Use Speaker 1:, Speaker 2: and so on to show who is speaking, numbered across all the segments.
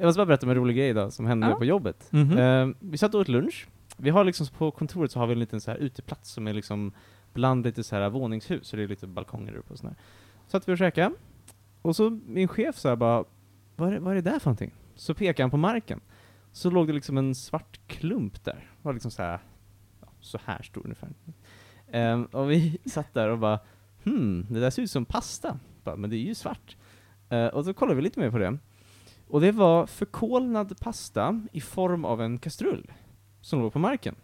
Speaker 1: Jag måste bara berätta om en rolig grej idag som hände
Speaker 2: Ja.
Speaker 1: på jobbet.
Speaker 3: Mhm.
Speaker 1: Eh, vi satt och åt lunch. Vi har liksom på kontoret så har vi en liten så här uteplats som är liksom bland lite så här våningshus, så det är lite balkonger uppe och sådär. Satt vi och käkade, och så min chef sa bara vad är, det- vad är det där för någonting? Så pekade han på marken. Så låg det liksom en svart klump där. Det var liksom så här, ja, så här stor ungefär. Ehm, och vi satt där och bara hmm, det där ser ut som pasta. Bara, men det är ju svart. Eh, och så kollade vi lite mer på det. Och det var förkolnad pasta i form av en kastrull som låg på marken.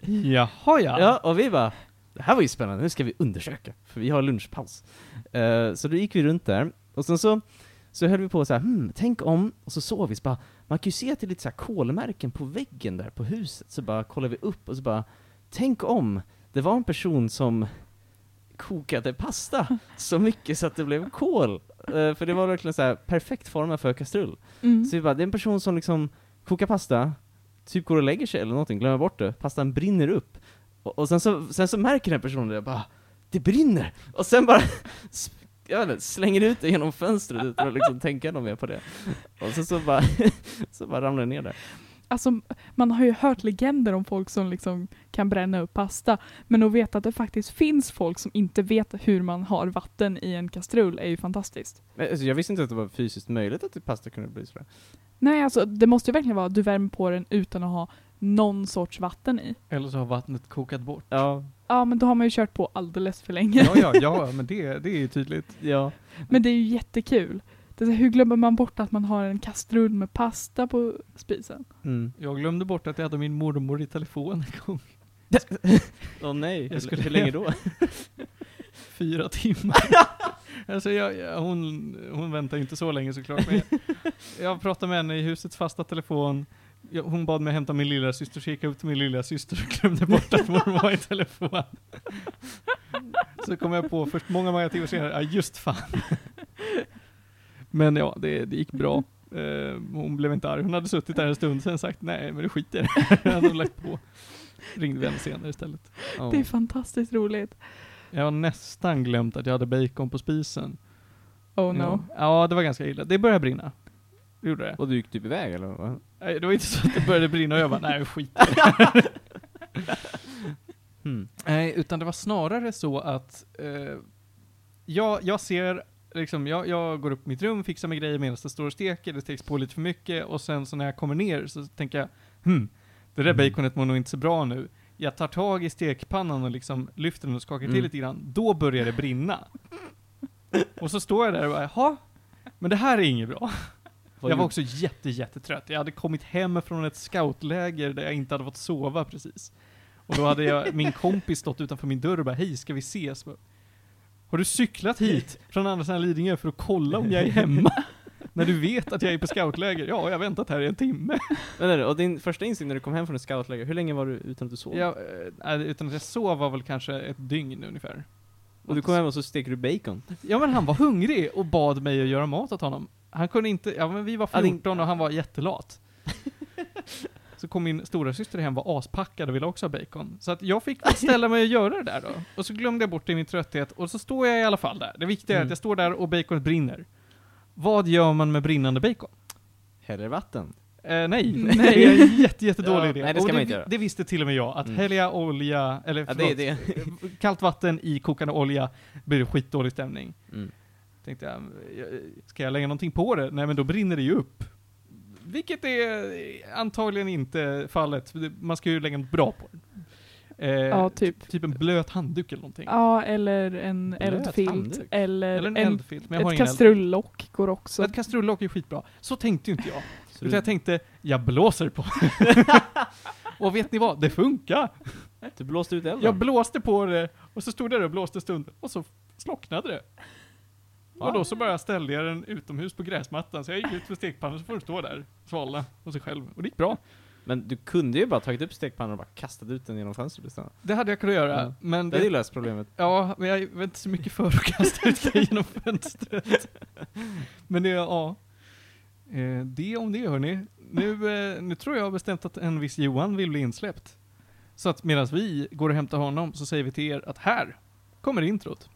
Speaker 3: Jaha ja.
Speaker 1: Ja, och vi bara, det här var ju spännande, nu ska vi undersöka, för vi har lunchpaus. Eh, så då gick vi runt där, och sen så, så höll vi på så här, hmm, tänk om, och så såg vi, så bara, man kan ju se att det är lite så här kolmärken på väggen där på huset, så bara kollar vi upp och så bara, tänk om det var en person som kokade pasta så mycket så att det blev kol. Eh, för det var verkligen så här perfekt format för kastrull.
Speaker 2: Mm.
Speaker 1: Så vi bara, det är en person som liksom kokar pasta, typ går och lägger sig eller någonting, glömmer bort det, pastan brinner upp. Och, och sen, så, sen så märker den personen det, bara, det brinner! Och sen bara, jag vet inte, slänger ut det genom fönstret utan att liksom tänka något mer på det. Och sen så bara, så bara ramlar det ner där.
Speaker 2: Alltså, man har ju hört legender om folk som liksom kan bränna upp pasta, men att veta att det faktiskt finns folk som inte vet hur man har vatten i en kastrull är ju fantastiskt.
Speaker 1: Alltså, jag visste inte att det var fysiskt möjligt att pasta kunde bli sådär.
Speaker 2: Nej, alltså det måste ju verkligen vara att du värmer på den utan att ha någon sorts vatten i.
Speaker 3: Eller så har vattnet kokat bort.
Speaker 1: Ja,
Speaker 2: Ja, men då har man ju kört på alldeles för länge.
Speaker 3: Ja, ja, ja, men det, det är ju tydligt.
Speaker 1: ja.
Speaker 2: Men det är ju jättekul. Det är så, här, hur glömmer man bort att man har en kastrull med pasta på spisen?
Speaker 1: Mm.
Speaker 3: Jag glömde bort att jag hade min mormor i telefon en gång.
Speaker 1: Åh nej,
Speaker 3: Jag skulle-
Speaker 1: hur länge då?
Speaker 3: Fyra timmar. alltså jag, jag, hon, hon väntar ju inte så länge såklart. Men jag, jag pratade med henne i husets fasta telefon. Jag, hon bad mig hämta min lilla syster så gick jag upp till min lilla syster och glömde bort att mormor var i telefon. Så kom jag på först många, många timmar senare, ja just fan. Men ja, det, det gick bra. Eh, hon blev inte arg. Hon hade suttit där en stund sen sagt nej men det skiter jag i." Jag hade lagt på. Ringde vi henne senare istället.
Speaker 1: Ja.
Speaker 2: Det är fantastiskt roligt.
Speaker 3: Jag har nästan glömt att jag hade bacon på spisen.
Speaker 2: Oh no.
Speaker 3: Ja, ja, det var ganska illa. Det började brinna. Det gjorde det.
Speaker 1: Och du gick typ iväg eller? vad?
Speaker 3: Nej, det var inte så att det började brinna och jag bara, nej skit i det."
Speaker 1: Hmm.
Speaker 3: Nej, utan det var snarare så att eh, jag, jag ser, liksom, jag, jag går upp i mitt rum, fixar med grejer medan det står och steker, det steks på lite för mycket och sen så när jag kommer ner så tänker jag, hmm, det där
Speaker 1: Mm.
Speaker 3: baconet mår nog inte så bra nu. Jag tar tag i stekpannan och liksom lyfter den och skakar till
Speaker 1: Mm.
Speaker 3: lite grann, då börjar det brinna. och så står jag där och bara, jaha, men det här är inget bra.
Speaker 1: Vad
Speaker 3: jag var också jätte, jättetrött. Jag hade kommit hem från ett scoutläger där jag inte hade fått sova precis. Och då hade jag, min kompis stått utanför min dörr och bara, hej, ska vi ses? Bara, Har du cyklat hit från andra sidan Lidingö för att kolla om jag är hemma? När du vet att jag är på scoutläger? Ja, jag har väntat här i en timme.
Speaker 1: Nu, och din första instinkt när du kom hem från ett scoutläger, hur länge var du utan att du sov?
Speaker 3: Jag, äh, utan att jag sov var väl kanske ett dygn ungefär.
Speaker 1: Och du kom hem och så steker du bacon?
Speaker 3: Ja men han var hungrig och bad mig att göra mat åt honom. Han kunde inte, ja men vi var
Speaker 1: Ja, din-
Speaker 3: 14 och han var jättelat. Så kom min stora syster hem, var aspackad och ville också ha bacon. Så att jag fick ställa mig och göra det där då. Och så glömde jag bort det i min trötthet, och så står jag i alla fall där. Det viktiga är
Speaker 1: Mm.
Speaker 3: att jag står där och baconet brinner. Vad gör man med brinnande bacon?
Speaker 1: Häller vatten?
Speaker 3: Eh, nej,
Speaker 2: Nej.
Speaker 3: det är en jätte, jättedålig
Speaker 1: Ja,
Speaker 3: idé.
Speaker 1: nej, det ska
Speaker 3: och
Speaker 1: man
Speaker 3: det,
Speaker 1: inte göra.
Speaker 3: det visste till och med jag, att
Speaker 1: Mm.
Speaker 3: hälla olja, eller
Speaker 1: Ja, det är
Speaker 3: förlåt,
Speaker 1: det.
Speaker 3: kallt vatten i kokande olja blir det skitdålig stämning.
Speaker 1: Mm.
Speaker 3: Tänkte jag, jag, ska jag lägga någonting på det? Nej men då brinner det ju upp. Vilket är antagligen inte fallet, det- man ska ju lägga något bra på den. Eh,
Speaker 2: Ja, typ.
Speaker 3: Typ en blöt handduk eller någonting.
Speaker 2: Ja, eller en
Speaker 1: Blöt
Speaker 2: eldfilt.
Speaker 1: handduk.
Speaker 2: Eller,
Speaker 3: Eller en,
Speaker 2: en,
Speaker 3: eldfilt, men jag har
Speaker 2: ett
Speaker 3: ingen eld.
Speaker 2: kastrullock går också.
Speaker 3: Ett kastrullock är skitbra. Så tänkte ju inte jag.
Speaker 1: Så
Speaker 3: Utan
Speaker 1: du,
Speaker 3: jag tänkte, jag blåser på. och vet ni vad? Det funkar.
Speaker 1: du blåste ut elden?
Speaker 3: Jag blåste på det, och så stod jag där och blåste en stund, och så slocknade det. Och då så bara ställde jag den utomhus på gräsmattan, så jag gick ut med stekpannan så får den stå där, svalna på sig själv. Och det gick bra.
Speaker 1: Men du kunde ju bara tagit upp stekpannan och bara kastat ut den genom fönstret istället.
Speaker 3: Det hade jag kunnat göra,
Speaker 1: Ja.
Speaker 3: men
Speaker 1: Det hade ju löst problemet.
Speaker 3: ja, men jag var inte så mycket för att kasta ut grejer genom fönstret. Men det, ja. Eh, det om det hörni. Nu, eh, nu tror jag bestämt att en viss Johan vill bli insläppt. Så att medan vi går och hämtar honom så säger vi till er att här kommer introt.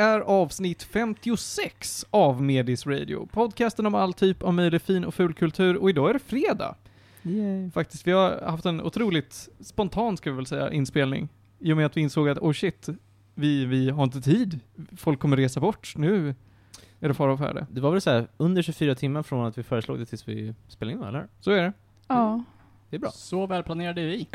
Speaker 3: Är avsnitt 56 av Medis Radio. Podcasten om all typ av möjlig fin och ful kultur och idag är det fredag.
Speaker 1: Yay.
Speaker 3: Faktiskt, vi har haft en otroligt spontan, ska vi väl säga, inspelning. I och med att vi insåg att, oh shit, vi, vi har inte tid. Folk kommer resa bort. Nu är det fara och färde.
Speaker 1: Det var väl så här under 24 timmar från att vi föreslog det tills vi spelade in, eller?
Speaker 3: Så är det.
Speaker 2: Ja.
Speaker 1: Det är bra.
Speaker 4: Så välplanerade är vi.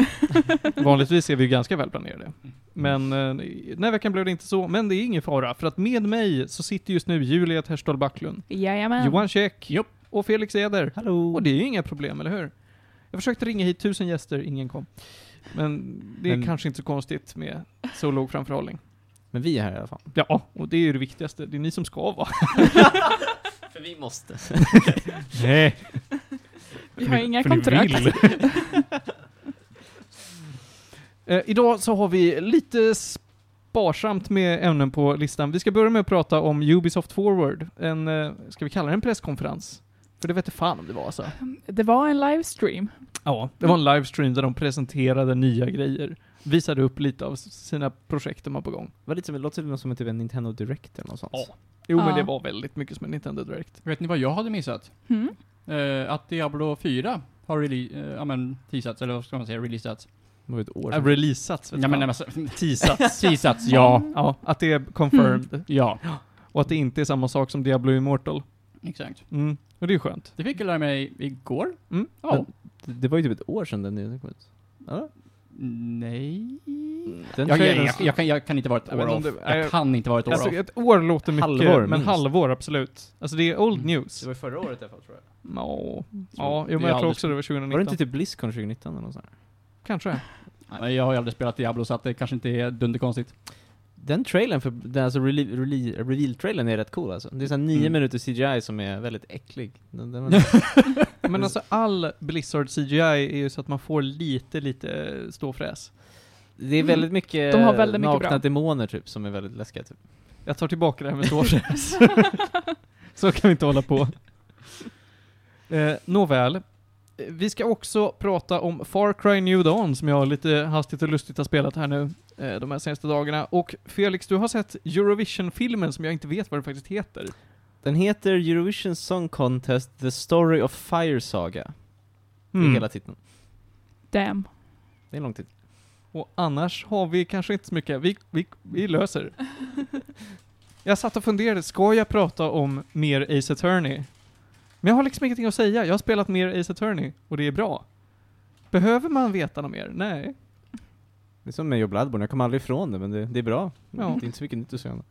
Speaker 3: Vanligtvis är vi ju ganska välplanerade. Men eh, den här veckan blev det inte så. Men det är ingen fara, för att med mig så sitter just nu Julia Terstol Backlund,
Speaker 2: Jajamän.
Speaker 3: Johan Käck
Speaker 4: Jopp.
Speaker 3: och Felix Eder.
Speaker 1: Hallå!
Speaker 3: Och det är ju inga problem, eller hur? Jag försökte ringa hit tusen gäster, ingen kom. Men det är
Speaker 1: Men-
Speaker 3: kanske inte så konstigt med så låg framförhållning.
Speaker 1: Men vi är här i alla fall.
Speaker 3: Ja, och det är ju det viktigaste. Det är ni som ska vara.
Speaker 1: För vi måste.
Speaker 3: Nej.
Speaker 2: Vi har inga kontrakt.
Speaker 3: eh, idag så har vi lite sparsamt med ämnen på listan. Vi ska börja med att prata om Ubisoft Forward. En, eh, ska vi kalla det en presskonferens? För det vet inte fan om det var alltså.
Speaker 2: Det var en livestream.
Speaker 3: Ja, det var en livestream där de presenterade nya grejer. Visade upp lite av sina projekt de har på gång.
Speaker 1: Det var lite som, det låter som en, typ en Nintendo Direct eller något sånt.
Speaker 3: Ja. Jo, men det var väldigt mycket som en Nintendo Direct.
Speaker 4: Vet ni vad jag hade missat?
Speaker 2: Mm.
Speaker 4: Eh, att Diablo 4 har rele- eh, ja, men, teasats, eller vad ska man säga, releasats.
Speaker 1: Det var ju ett år
Speaker 3: Ja,
Speaker 1: sedan.
Speaker 3: releasats, vet
Speaker 4: Ja, men, nej, men,
Speaker 3: Teasats.
Speaker 4: teasats, ja.
Speaker 3: Ja, att det är confirmed.
Speaker 4: Ja,
Speaker 3: Och att det inte är samma sak som Diablo Immortal.
Speaker 4: exakt.
Speaker 3: Mm. Och det är skönt.
Speaker 4: Det fick jag lära mig igår.
Speaker 3: Mm.
Speaker 4: Ja.
Speaker 1: Det, det var ju typ ett år sedan den nyheten kom ut.
Speaker 4: Nej.
Speaker 1: Den
Speaker 4: Jag, jag, jag, jag, kan, jag kan inte vara ett år off.
Speaker 3: det-
Speaker 4: Jag kan inte vara ett år
Speaker 3: Alltså,
Speaker 4: off.
Speaker 3: ett år låter mycket,
Speaker 1: Halvår,
Speaker 3: men
Speaker 1: minst.
Speaker 3: halvår absolut. Alltså det är old
Speaker 4: Mm.
Speaker 3: news.
Speaker 1: Det var förra året i alla fall tror jag.
Speaker 3: Ja, ja jo, men jag tror också det var 2019.
Speaker 1: Var det inte typ Blizzcon 2019 eller något sånt?
Speaker 3: Kanske.
Speaker 4: Nej, Jag har ju aldrig spelat Diablo så att det kanske inte är dunderkonstigt.
Speaker 1: Den trailern, för den, alltså reveal-trailern är rätt cool alltså. Det är såhär nio
Speaker 4: Mm.
Speaker 1: minuter CGI som är väldigt äcklig. Den, den
Speaker 3: Men alltså all Blizzard CGI är ju så att man får lite, lite ståfräs.
Speaker 1: det är väldigt mycket,
Speaker 2: De har väldigt mycket
Speaker 1: nakna
Speaker 2: bra.
Speaker 1: demoner typ, som är väldigt läskiga typ.
Speaker 3: Jag tar tillbaka det här med ståfräs. så kan vi inte hålla på. Eh, nåväl. Vi ska också prata om Far Cry New Dawn som jag lite hastigt och lustigt har spelat här nu eh, de här senaste dagarna. Och Felix, du har sett Eurovision-filmen som jag inte vet vad den faktiskt heter.
Speaker 1: Den heter Eurovision Song Contest The Story of Fire Saga. Det är
Speaker 3: Mm.
Speaker 1: hela titeln.
Speaker 2: Damn.
Speaker 1: Det är en lång titel.
Speaker 3: Och annars har vi kanske inte så mycket. Vi, vi, vi löser. Jag satt och funderade, ska jag prata om mer Ace Attorney? Men jag har liksom ingenting att säga. Jag har spelat mer Ace Attorney och det är bra. Behöver man veta något mer? Nej.
Speaker 1: Det är som med Joe Bloodborne, jag kommer aldrig ifrån det, men det, det är bra.
Speaker 3: Ja.
Speaker 1: Det är inte så mycket nytt att säga.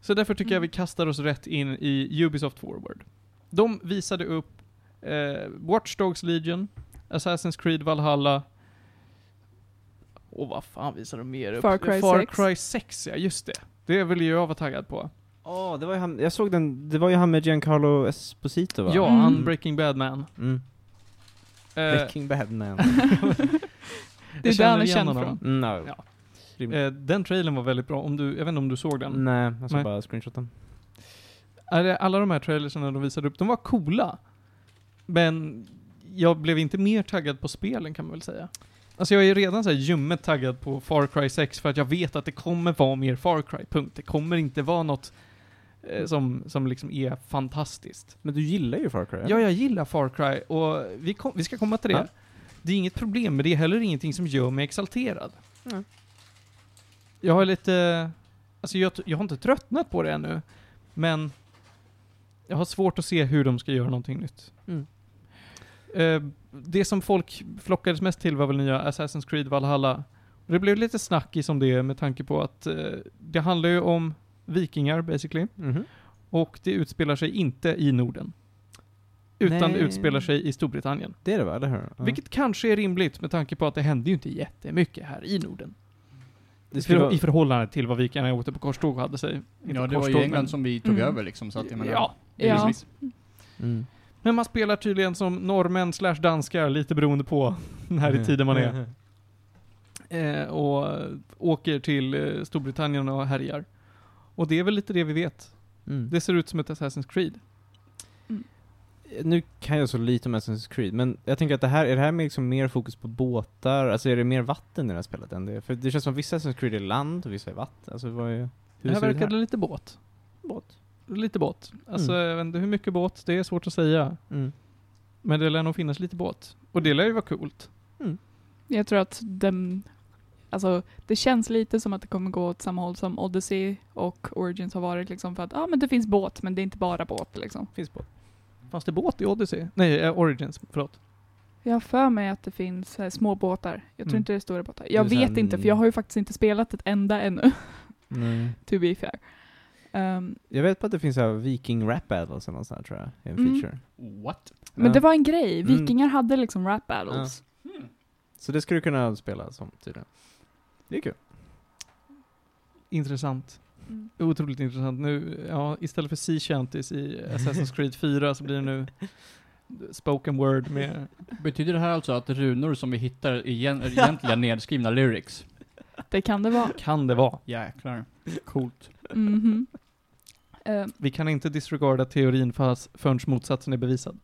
Speaker 3: Så därför tycker jag vi kastar oss rätt in i Ubisoft Forward. De visade upp eh, Watch Dogs Legion, Assassin's Creed Valhalla, och vad fan visade de mer upp?
Speaker 2: Far Cry
Speaker 3: Far
Speaker 2: 6.
Speaker 3: Cry 6, ja just det. Det vill ju jag vara taggad på.
Speaker 1: Ja, det var ju han, jag såg den, det var ju han med Giancarlo Esposito va?
Speaker 3: Ja,
Speaker 2: Mm.
Speaker 3: han Breaking Bad Man.
Speaker 1: Mm.
Speaker 3: Eh,
Speaker 1: Breaking Bad man.
Speaker 2: Det är
Speaker 3: jag känner
Speaker 2: där han är
Speaker 3: igen
Speaker 2: känd
Speaker 3: honom.
Speaker 2: från.
Speaker 1: Mm, no.
Speaker 3: Ja. Eh, den trailern var väldigt bra, om du, jag vet inte om du såg den?
Speaker 1: Nej, jag såg
Speaker 3: Nej.
Speaker 1: bara screenshoten.
Speaker 3: Är det- Alla de här trailersarna de visade upp, de var coola. Men jag blev inte mer taggad på spelen kan man väl säga. Alltså jag är redan så här ljummet taggad på Far Cry 6 för att jag vet att det kommer vara mer Far Cry, punkt. Det kommer inte vara något eh, som, som liksom är fantastiskt.
Speaker 1: Men du gillar ju Far Cry? eller?
Speaker 3: Ja, jag gillar Far Cry och vi, kom, vi ska komma till det.
Speaker 1: Ja.
Speaker 3: Det är inget problem, men det är heller ingenting som gör mig exalterad.
Speaker 1: Nej.
Speaker 3: Jag har lite... Alltså jag, jag har inte tröttnat på det ännu, men jag har svårt att se hur de ska göra någonting nytt.
Speaker 1: Mm.
Speaker 3: Eh, det som folk flockades mest till var väl nya Assassin's Creed Valhalla. Och det blev lite snackis om det med tanke på att eh, det handlar ju om vikingar basically.
Speaker 1: Mhm.
Speaker 3: Och det utspelar sig inte i Norden. Utan
Speaker 1: Nej.
Speaker 3: utspelar sig i Storbritannien.
Speaker 1: Det är det va, eller hur? Ja.
Speaker 3: Vilket kanske är rimligt med tanke på att det hände ju inte jättemycket här i Norden.
Speaker 1: det
Speaker 3: I,
Speaker 1: skulle vara,
Speaker 3: I förhållande till vad vikingarna åkte på korståg och hade sig. Inte
Speaker 4: Ja, det var
Speaker 3: korståg,
Speaker 4: ju
Speaker 3: men-
Speaker 4: England som vi tog
Speaker 2: Mm.
Speaker 4: över liksom, så att jag menar...
Speaker 3: Ja,
Speaker 2: Ja.
Speaker 1: mm.
Speaker 3: Men man spelar tydligen som norrmän slash danskar, lite beroende på när i tiden man är. Eh, och åker till eh, Storbritannien och härjar. Och det är väl lite det vi vet.
Speaker 1: Mm.
Speaker 3: Det ser ut som ett Assassin's Creed.
Speaker 1: Nu kan jag så lite om Assassin's Creed, men jag tänker att det här, är det här med liksom mer fokus på båtar? Alltså är det mer vatten i det här spelet än det? För det känns som vissa Assassin's Creed är land och vissa är vatten. Alltså vad är... Hur
Speaker 3: här
Speaker 1: det ut
Speaker 3: verkade lite båt.
Speaker 1: Båt.
Speaker 3: Lite båt. Alltså,
Speaker 1: Mm.
Speaker 3: jag vet inte hur mycket båt, det är svårt att säga.
Speaker 1: Mm.
Speaker 3: Men det lär nog finnas lite båt. Och det lär ju vara coolt.
Speaker 2: Jag tror att den, alltså det känns lite som att det kommer gå åt samma håll som Odyssey och Origins har varit liksom för att, ja ah, men det finns båt men det är inte bara båt liksom.
Speaker 1: Finns båt.
Speaker 3: Fanns det båt i Odyssey? Nej, eh, Origins, förlåt.
Speaker 2: Jag har för mig att det finns eh, små båtar. Jag tror
Speaker 3: Mm.
Speaker 2: inte det är stora båtar. Jag vet inte för jag har ju faktiskt inte spelat ett enda ännu,
Speaker 1: Nej.
Speaker 2: to be fair. Ehm,
Speaker 1: Jag vet på att det finns här Viking Rap Battles eller något sånt här, tror jag, i en
Speaker 2: Mm.
Speaker 1: feature.
Speaker 4: What?
Speaker 2: men
Speaker 1: Ja.
Speaker 2: det var en grej,
Speaker 1: Mm.
Speaker 2: vikingar hade liksom rap battles.
Speaker 1: Så det skulle du kunna spela som tydligen. Det är kul.
Speaker 3: Intressant.
Speaker 2: Mm.
Speaker 3: Otroligt intressant. Nu, ja, istället för Sea Shanties i Assassin's Creed 4 så blir det nu spoken word med...
Speaker 4: Betyder det här alltså att runor som vi hittar är igen, är egentligen nedskrivna lyrics?
Speaker 2: Det kan det vara.
Speaker 3: Kan det vara.
Speaker 4: Jäklar. Coolt.
Speaker 2: Mhm. Ehm,
Speaker 3: Vi kan inte disregarda teorin fast förrän motsatsen är bevisad.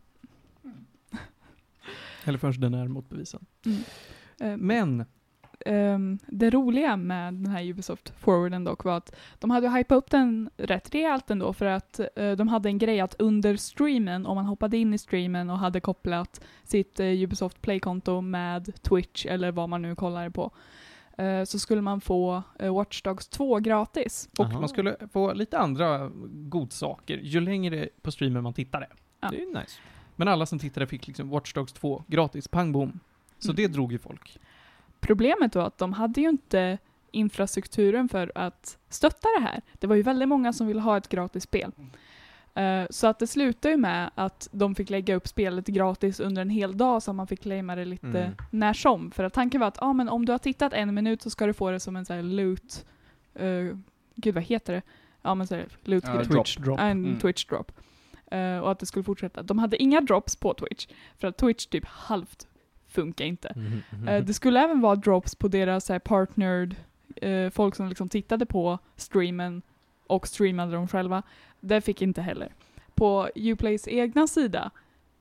Speaker 3: Eller förrän den är motbevisad.
Speaker 2: mm. Ehm,
Speaker 3: Men,
Speaker 2: Ehm, det roliga med den här Ubisoft Forwarden dock var att de hade hypat upp den rätt rejält ändå för att eh, de hade en grej att under streamen, om man hoppade in i streamen och hade kopplat sitt eh, Ubisoft Play-konto med Twitch eller vad man nu kollar på, eh, så skulle man få Watch Dogs 2 gratis.
Speaker 3: och
Speaker 1: Aha.
Speaker 3: man skulle få lite andra godsaker ju längre på streamen man tittade.
Speaker 2: Ja.
Speaker 1: Det är ju nice.
Speaker 3: Men alla som tittade fick liksom Watch Dogs 2 gratis, pang bom. Så
Speaker 2: Mm.
Speaker 3: det drog ju folk.
Speaker 2: Problemet var att de hade ju inte infrastrukturen för att stötta det här. Det var ju väldigt många som ville ha ett gratis spel. Eh, Så att det slutade ju med att de fick lägga upp spelet gratis under en hel dag så att man fick claima det lite
Speaker 1: Mm.
Speaker 2: när som. För att tanken var att ah, men om du har tittat en minut så ska du få det som en sån här loot... Uh, gud vad heter det? Ja men såhär loot grej.
Speaker 3: Twitch drop.
Speaker 2: En
Speaker 4: Mm.
Speaker 2: Twitch drop. Eh, och att det skulle fortsätta. De hade inga drops på Twitch. För att Twitch typ halvt funkar inte.
Speaker 1: Mhm.
Speaker 2: Eh, det skulle även vara drops på deras så här, partnered, eh, folk som liksom tittade på streamen och streamade dem själva. Det fick inte heller. På Uplays egna sida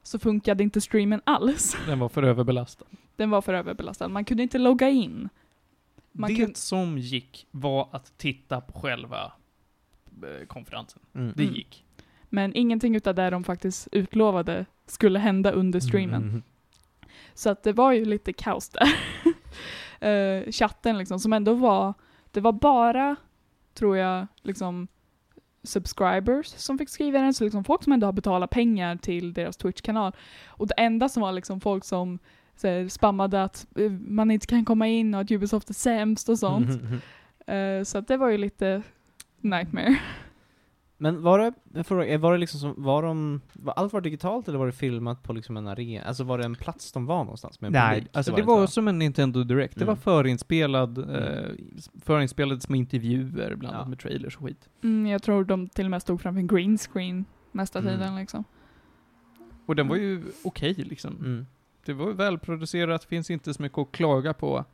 Speaker 2: så funkade inte streamen alls.
Speaker 3: Den var för överbelastad.
Speaker 2: Den var för överbelastad. Man kunde inte logga in. Man
Speaker 3: det
Speaker 2: kun-
Speaker 3: som gick var att titta på själva eh, konferensen.
Speaker 1: Mm.
Speaker 3: Det
Speaker 2: Mm.
Speaker 3: gick.
Speaker 2: Men ingenting utav det de faktiskt utlovade skulle hända under streamen.
Speaker 1: Mhm.
Speaker 2: Så att det var ju lite kaos där. Eh, chatten liksom, som ändå var, det var bara, tror jag, liksom subscribers som fick skriva den, så liksom folk som ändå har betalat pengar till deras Twitch-kanal. Och det enda som var liksom folk som så spammade att eh, man inte kan komma in och att Ubisoft är sämst och sånt. Eh, så att det var ju lite nightmare.
Speaker 1: Men var det, jag frågar, var det liksom som, var de, var allt var digitalt eller var det filmat på liksom en arena? Alltså var det en plats de var någonstans med
Speaker 3: Nej,
Speaker 1: publik?
Speaker 3: alltså det var
Speaker 1: så.
Speaker 3: som en Nintendo Direct. Det
Speaker 1: Mm.
Speaker 3: var förinspelad, eh, förinspelade små intervjuer blandat
Speaker 1: Ja.
Speaker 3: med trailers och skit.
Speaker 2: Mm, jag tror de till och med stod framför en green screen mesta
Speaker 1: Mm.
Speaker 2: tiden liksom.
Speaker 3: Och den var ju okej liksom.
Speaker 1: Mm.
Speaker 3: Det var ju välproducerat, finns inte så mycket att klaga på.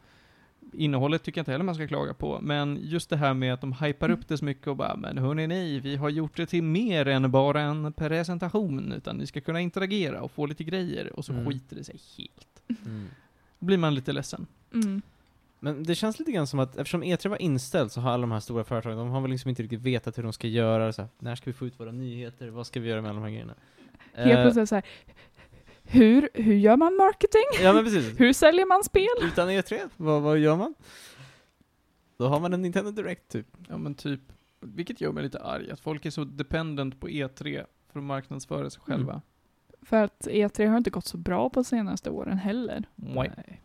Speaker 3: Innehållet tycker jag inte heller man ska klaga på, men just det här med att de hypar upp det så mycket och bara men hörni ni, vi har gjort det till mer än bara en presentation, utan ni ska kunna interagera och få lite grejer, och så
Speaker 1: Mm.
Speaker 3: skiter det sig helt.
Speaker 1: Mm.
Speaker 3: Då blir man lite ledsen.
Speaker 2: Mm.
Speaker 1: Men det känns lite grann som att eftersom E3 var inställd så har alla de här stora företagen, de har väl liksom inte riktigt vetat hur de ska göra, så här, när ska vi få ut våra nyheter, vad ska vi göra med alla de här grejerna?
Speaker 2: Helt
Speaker 1: Eh,
Speaker 2: plötsligt så här, hur, hur gör man marketing?
Speaker 1: Ja men precis.
Speaker 2: Hur säljer man spel?
Speaker 1: Utan E3, vad, vad gör man? Då har man en Nintendo Direct typ.
Speaker 3: Ja men typ, vilket gör mig lite arg, att folk är så dependent på E3 för att marknadsföra sig
Speaker 1: Mm.
Speaker 3: själva.
Speaker 2: För att E3 har inte gått så bra på senaste åren heller.
Speaker 3: Nej.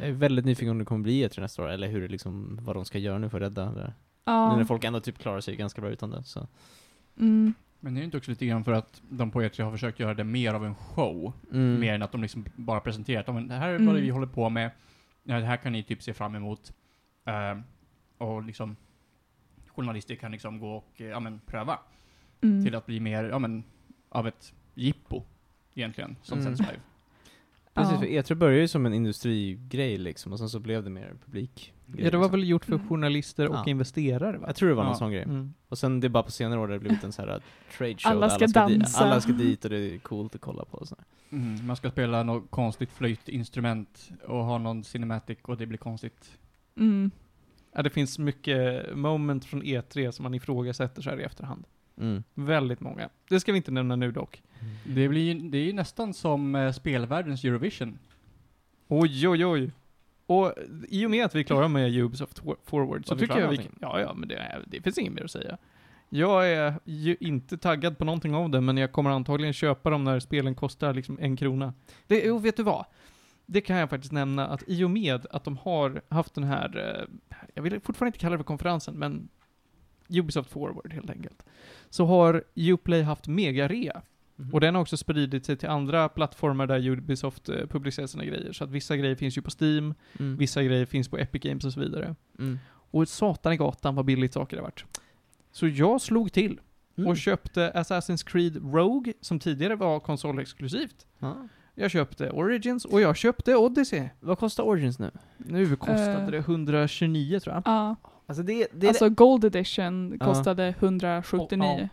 Speaker 1: Jag är väldigt nyfiken om det kommer bli E3 nästa år, eller hur det liksom, vad de ska göra nu för att rädda det. Nu
Speaker 2: Ja.
Speaker 1: när folk ändå typ klarar sig ganska bra utan det, så.
Speaker 2: Mm.
Speaker 4: Men det är inte också lite grann för att de på E3 har försökt göra det mer av en show,
Speaker 1: Mm.
Speaker 4: mer än att de liksom bara presenterat, "Ja, men det här är
Speaker 2: Mm.
Speaker 4: vad vi håller på med, ja, det här kan ni typ se fram emot. Eh, och liksom, journalister kan liksom gå och, eh, ja men, pröva.
Speaker 2: Mm.
Speaker 4: Till att bli mer, ja men, av ett jippo, egentligen, som
Speaker 1: Mm.
Speaker 4: sänds live.
Speaker 1: Precis,
Speaker 2: Ja.
Speaker 1: för E3 började ju som en industrigrej liksom, och sen så blev det mer publik.
Speaker 3: Ja, det var väl gjort för
Speaker 2: Mm.
Speaker 3: journalister och
Speaker 1: Ja.
Speaker 3: investerare va?
Speaker 1: Jag tror det var någon
Speaker 4: Ja.
Speaker 1: sån grej.
Speaker 3: Mm.
Speaker 1: Och sen det är bara på senare år det har blivit en sån här trade show
Speaker 2: Alla ska
Speaker 1: di-
Speaker 2: dansa.
Speaker 1: alla ska dit och det är coolt att kolla på och så.
Speaker 4: Mm, man ska spela något konstigt flöjtinstrument och ha någon cinematic och det blir konstigt.
Speaker 2: Mm.
Speaker 3: Ja, det finns mycket moment från E3 som man ifrågasätter så här i efterhand.
Speaker 1: Mm.
Speaker 3: Väldigt många. Det ska vi inte nämna nu dock.
Speaker 4: Det, blir, ju- det är ju nästan som eh, spelvärldens Eurovision.
Speaker 3: Oj, oj, oj. Och i och med att vi är klara med Ubisoft For- Forward så
Speaker 1: vi
Speaker 3: tycker jag vi kan, Ja, ja, men det, är, det finns inget mer att säga. Jag är ju inte taggad på någonting av det, men jag kommer antagligen köpa dem när spelen kostar liksom en krona. Det, jo, vet du vad? Det kan jag faktiskt nämna att i och med att de har haft den här, eh, jag vill fortfarande inte kalla det för konferensen, men Ubisoft Forward helt enkelt. Så har Uplay haft mega-rea.
Speaker 1: Mhm.
Speaker 3: Och den har också spridit sig till andra plattformar där Ubisoft eh, publicerar sina grejer. Så att vissa grejer finns ju på Steam,
Speaker 1: Mm.
Speaker 3: vissa grejer finns på Epic Games och så vidare.
Speaker 1: Mm.
Speaker 3: Och satan i gatan vad billigt saker det varit. Så jag slog till
Speaker 1: Mm.
Speaker 3: och köpte Assassin's Creed Rogue, som tidigare var konsolexklusivt.
Speaker 1: Ja.
Speaker 3: Jag köpte Origins och jag köpte Odyssey.
Speaker 1: Vad kostar Origins nu?
Speaker 3: Nu kostade
Speaker 2: Eh.
Speaker 3: det 129 tror jag.
Speaker 2: Ja,
Speaker 1: Alltså det, det,
Speaker 2: alltså Gold Edition kostade 179.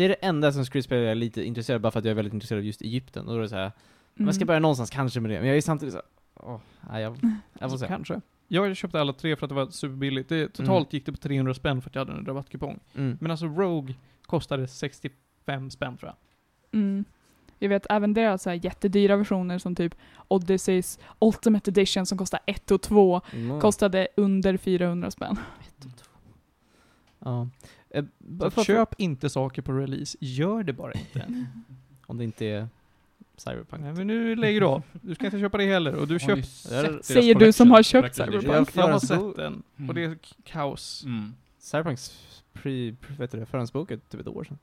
Speaker 3: Ja.
Speaker 1: det är det enda som Creed-spel jag är lite intresserad bara för att jag är väldigt intresserad av just Egypten. Och då är det så här,
Speaker 2: Mm.
Speaker 1: man ska börja någonstans kanske med det, men jag är samtidigt så här, åh, nej, jag, jag får se.
Speaker 3: kanske. Jag köpte alla tre för att det var superbilligt. Det, totalt gick det på 300 spänn för att jag hade en rabattkupong.
Speaker 1: Mm.
Speaker 3: Men alltså Rogue kostade 65 spänn tror jag.
Speaker 2: Mm. Jag vet även deras så här jättedyra versioner som typ Odysseys Ultimate Edition som kostar 1 och 2
Speaker 1: Mm.
Speaker 2: kostade under 400 spänn.
Speaker 1: Ja. Eh,
Speaker 3: Så
Speaker 1: bara
Speaker 3: att
Speaker 1: för att-
Speaker 3: köp inte saker på release, gör det bara inte.
Speaker 1: Om det inte är Cyberpunk.
Speaker 3: Nej men nu lägger du av. Du ska inte köpa det heller. Och du
Speaker 4: deras
Speaker 2: Säger du som har köpt? Cyberpunk?
Speaker 1: Jag
Speaker 3: har
Speaker 1: förhandsbok-
Speaker 3: sett den.
Speaker 4: Mm.
Speaker 3: Och det är kaos.
Speaker 4: Mm.
Speaker 1: Cyberpunks pre, pre, vet du det, förhandsboket typ ett år sedan.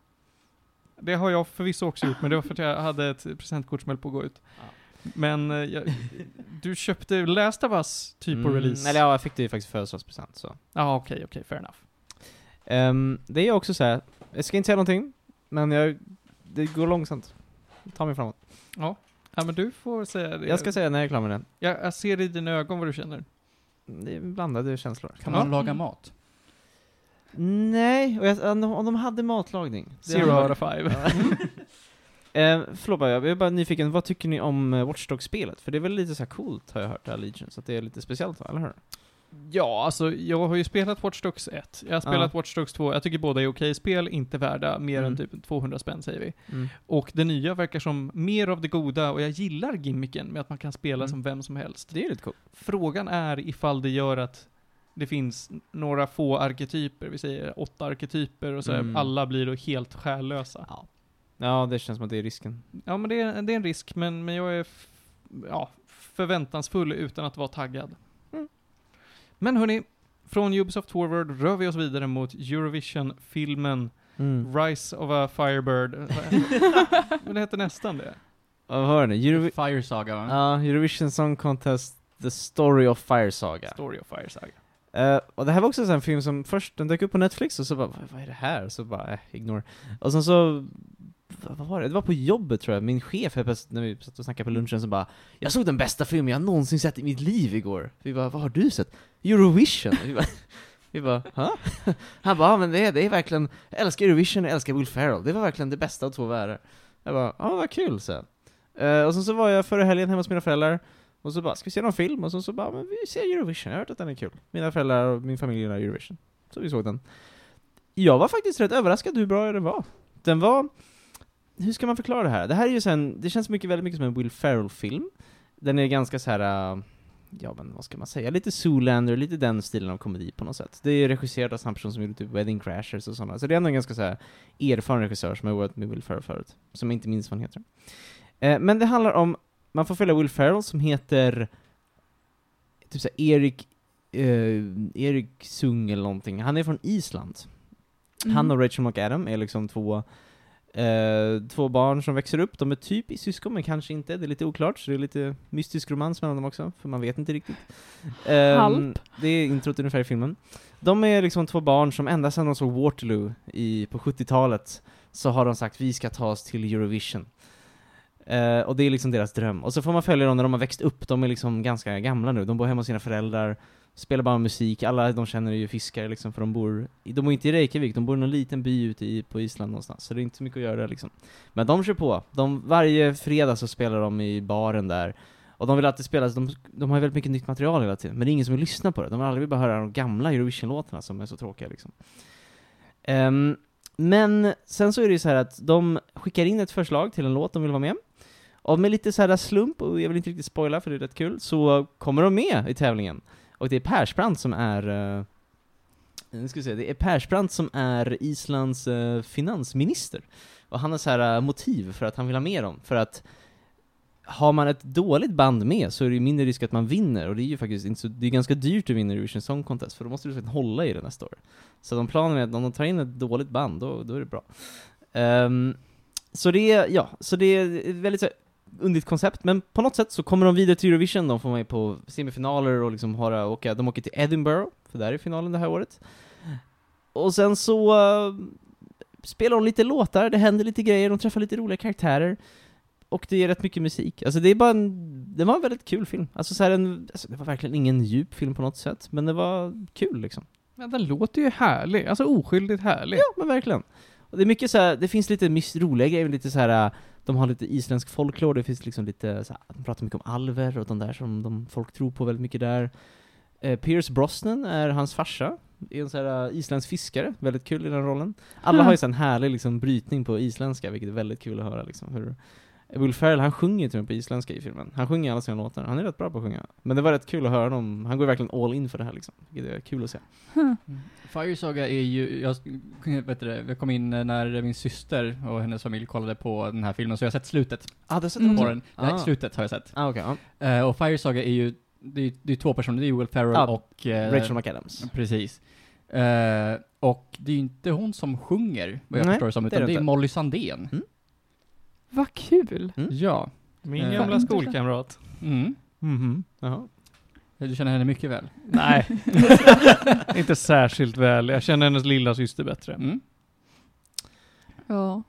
Speaker 3: Det har jag förvisso också gjort, men det var för att jag hade ett presentkort som höll på att gå ut. Men eh, jag, du köpte Last of Us typ på
Speaker 1: Mm,
Speaker 3: release?
Speaker 1: Eller ja, jag fick det ju faktiskt i födelsedagspresent så.
Speaker 3: Ja, okej, okej, fair enough.
Speaker 1: Ehm, det är också så här. jag ska inte säga någonting, men jag, det går långsamt. Ta mig framåt.
Speaker 3: Ja. ja, men du får säga det.
Speaker 1: Jag ska säga när jag är klar med det.
Speaker 3: Jag, jag ser i dina ögon vad du känner.
Speaker 1: Det är blandade känslor.
Speaker 4: Kan
Speaker 3: Ja.
Speaker 4: man laga mat?
Speaker 1: Nej, och jag, om de- om de hade matlagning.
Speaker 3: Zero out of five.
Speaker 1: Eh, förlåt bara, jag är bara nyfiken, vad tycker ni om uh, Watch Dogs-spelet? För det är väl lite så här coolt har jag hört, Allegiance, så att det är lite speciellt va, eller hur?
Speaker 3: Ja, alltså jag har ju spelat Watch Dogs 1. Jag har spelat
Speaker 1: Ja.
Speaker 3: Watch Dogs 2. Jag tycker båda är okej spel, inte värda mer
Speaker 1: Mm.
Speaker 3: än typ 200 spänn säger vi.
Speaker 1: Mm.
Speaker 3: Och det nya verkar som mer av det goda och jag gillar gimmicken med att man kan spela
Speaker 1: Mm.
Speaker 3: som vem som helst.
Speaker 1: Det är lite coolt.
Speaker 3: Frågan är ifall det gör att det finns några få arketyper, vi säger åtta arketyper och så
Speaker 1: Mm.
Speaker 3: alla blir då helt själlösa.
Speaker 1: Ja. Ja, det känns som att det är risken.
Speaker 3: Ja men det är, det är en risk, men, men jag är ja, förväntansfull utan att vara taggad.
Speaker 1: Mm.
Speaker 3: Men hörni, från Ubisoft Forward rör vi oss vidare mot Eurovision-filmen Rise of a Firebird. men det heter nästan det.
Speaker 1: Ja, vad var det? Eurovi-
Speaker 4: Fire Saga va?
Speaker 1: Ja, Eurovision Song Contest, The Story of Fire Saga.
Speaker 3: Story of Fire Saga.
Speaker 1: Eh, och det här var också en film som först, den dök upp på Netflix och så bara, vad, vad är det här? Så bara, eh, ignore. Och sen så, vad var det? Det var på jobbet tror jag, min chef, när vi satt och snackade på lunchen, så bara Jag såg den bästa filmen jag någonsin sett i mitt liv igår. Vi bara, vad har du sett? Eurovision? vi bara, vi bara ha? Han bara, men det är, det är verkligen, jag älskar Eurovision, jag älskar Will Ferrell. Det var verkligen det bästa av två världar. Jag bara, ja vad kul så. Uh, eh, och sen så var jag förra helgen hemma hos mina föräldrar, och så bara, ska vi se någon film? Och så, så bara, men vi ser Eurovision, jag har hört att den är kul. Mina föräldrar och min familj gillar Eurovision. Så vi såg den. Jag var faktiskt rätt överraskad hur bra den var. Den var, hur ska man förklara det här? Det här är ju sen, det känns mycket, väldigt mycket som en Will Ferrell-film. Den är ganska så här. äh, ja men vad ska man säga, lite Zoolander, lite den stilen av komedi på något sätt. Det är regisserat av samma person som gjorde typ Wedding Crashers och sådana, så det är ändå en ganska så här erfaren regissör som har jobbat med Will Ferrell förut, som jag inte minns vad han heter. Eh, men det handlar om, man får följa Will Ferrell som heter typ såhär Erik, eh, Erik Sung eller någonting, han är från Island. Han och Rachel McAdam är liksom två Eh, två barn som växer upp, de är typ i syskon men kanske inte, det är lite oklart, så det är lite mystisk romans mellan dem också, för man vet inte riktigt.
Speaker 2: Halp.
Speaker 1: Det är introt ungefär i filmen. De är liksom två barn som ända sedan de såg Waterloo i, på 70-talet, så har de sagt vi ska ta oss till Eurovision. Eh, och det är liksom deras dröm. Och så får man följa dem när de har växt upp, de är liksom ganska gamla nu, de bor hemma hos sina föräldrar, spelar bara musik, alla de känner är ju fiskare liksom, för de bor, de bor inte i Reykjavik, de bor i någon liten by ute i, på Island någonstans, så det är inte så mycket att göra där liksom. Men de kör på, de, varje fredag så spelar de i baren där, Och de vill alltid spela, de, de har ju väldigt mycket nytt material hela tiden, men det är ingen som vill lyssna på det. De vill aldrig bara höra de gamla Eurovision-låtarna som är så tråkiga liksom. Um, men sen så är det ju så här att de skickar in ett förslag till en låt de vill vara med. Och med lite så här slump, och jag vill inte riktigt spoila för det är rätt kul, så kommer de med i tävlingen. Och det är Persbrandt som är uh, nu ska vi se, det är Persbrandt som är Islands uh, finansminister. Och han har så här uh, motiv för att han vill ha med dem, för att har man ett dåligt band med så är det ju mindre risk att man vinner, och det är ju faktiskt inte så, det är ganska dyrt att vinna Eurovision Song Contest, för då måste du faktiskt hålla i det nästa år. Så de planen är att om de tar in ett dåligt band, då, då är det bra. Um, så det är, ja, så det är väldigt så här, underligt koncept, men på något sätt så kommer de vidare till Eurovision, de får med på semifinaler och liksom har, åka, de åker till Edinburgh, för där är finalen det här året. Och sen så uh, spelar de lite låtar, det händer lite grejer, de träffar lite roliga karaktärer. Och det är rätt mycket musik. Alltså det är bara en, det var en väldigt kul film. Alltså så här en, alltså det var verkligen ingen djup film på något sätt, men det var kul liksom.
Speaker 3: Men den låter ju härlig, alltså oskyldigt härlig.
Speaker 1: Ja, men verkligen. Och det är mycket så här, det finns lite roliga grejer, lite så här. De har lite isländsk folklore, det finns liksom lite så här, de pratar mycket om alver och de där som de, folk tror på väldigt mycket där. Eh, Pierce Brosnan är hans farsa, är en sån här uh, isländsk fiskare, väldigt kul i den rollen. Alla
Speaker 2: Mm.
Speaker 1: har ju sån härlig liksom brytning på isländska, vilket är väldigt kul att höra liksom. Hur Will Ferrell, han sjunger ju till och med på isländska i filmen. Han sjunger alla sina låtar, han är rätt bra på att sjunga. Men det var rätt kul att höra honom, han går verkligen all in för det här liksom. Vilket är kul att se.
Speaker 2: Huh.
Speaker 4: Fire Saga är ju, jag, vet det, jag kom in när min syster och hennes familj kollade på den här filmen, så jag har sett slutet
Speaker 1: Ah, det
Speaker 2: Mm.
Speaker 4: på den. Nej,
Speaker 1: Ah.
Speaker 4: slutet har jag sett.
Speaker 1: Ah, okej, ja.
Speaker 4: Eh, och Fire Saga är ju, det är, det är två personer, det är Will Ferrell
Speaker 1: Ja,
Speaker 4: och... eh,
Speaker 1: Rachel McAdams.
Speaker 4: Precis. Eh, och det är ju inte hon som sjunger, vad jag
Speaker 1: Nej,
Speaker 4: förstår det som,
Speaker 1: det är
Speaker 4: utan
Speaker 1: det
Speaker 4: det är. Molly Sandén.
Speaker 2: Vad kul!
Speaker 1: Mm.
Speaker 4: Ja.
Speaker 3: Min
Speaker 4: Eh,
Speaker 3: gamla skolkamrat.
Speaker 4: Mm.
Speaker 3: Mhm.
Speaker 1: Jaha.
Speaker 4: Du känner henne mycket väl?
Speaker 3: Nej, inte särskilt väl. Jag känner hennes lilla syster bättre.
Speaker 4: Mm.
Speaker 2: Ja.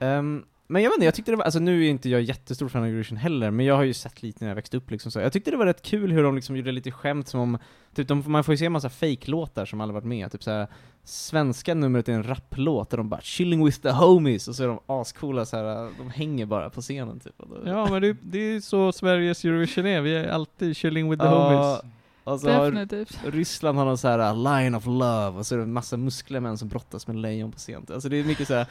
Speaker 1: Ehm, men jag vet inte, jag tyckte det var, alltså nu är inte jag jättestor fan av Eurovision heller, men jag har ju sett lite när jag växte upp liksom så. Jag tyckte det var rätt kul hur de liksom gjorde lite skämt som om, typ de, man får ju se en massa fake-låtar som aldrig varit med, typ såhär, svenska numret är en rapplåt där de bara 'chilling with the homies' och så är de ascoola såhär, de hänger bara på scenen typ.
Speaker 3: Ja, men det, det är så Sveriges Eurovision är. Vi är alltid chilling with the
Speaker 1: Ja,
Speaker 3: homies.
Speaker 1: och så har
Speaker 2: Definitivt.
Speaker 1: Ryssland har någon så här uh, line of love, och så är det en massa muskliga män som brottas med lejon på scen. Alltså det är mycket så här.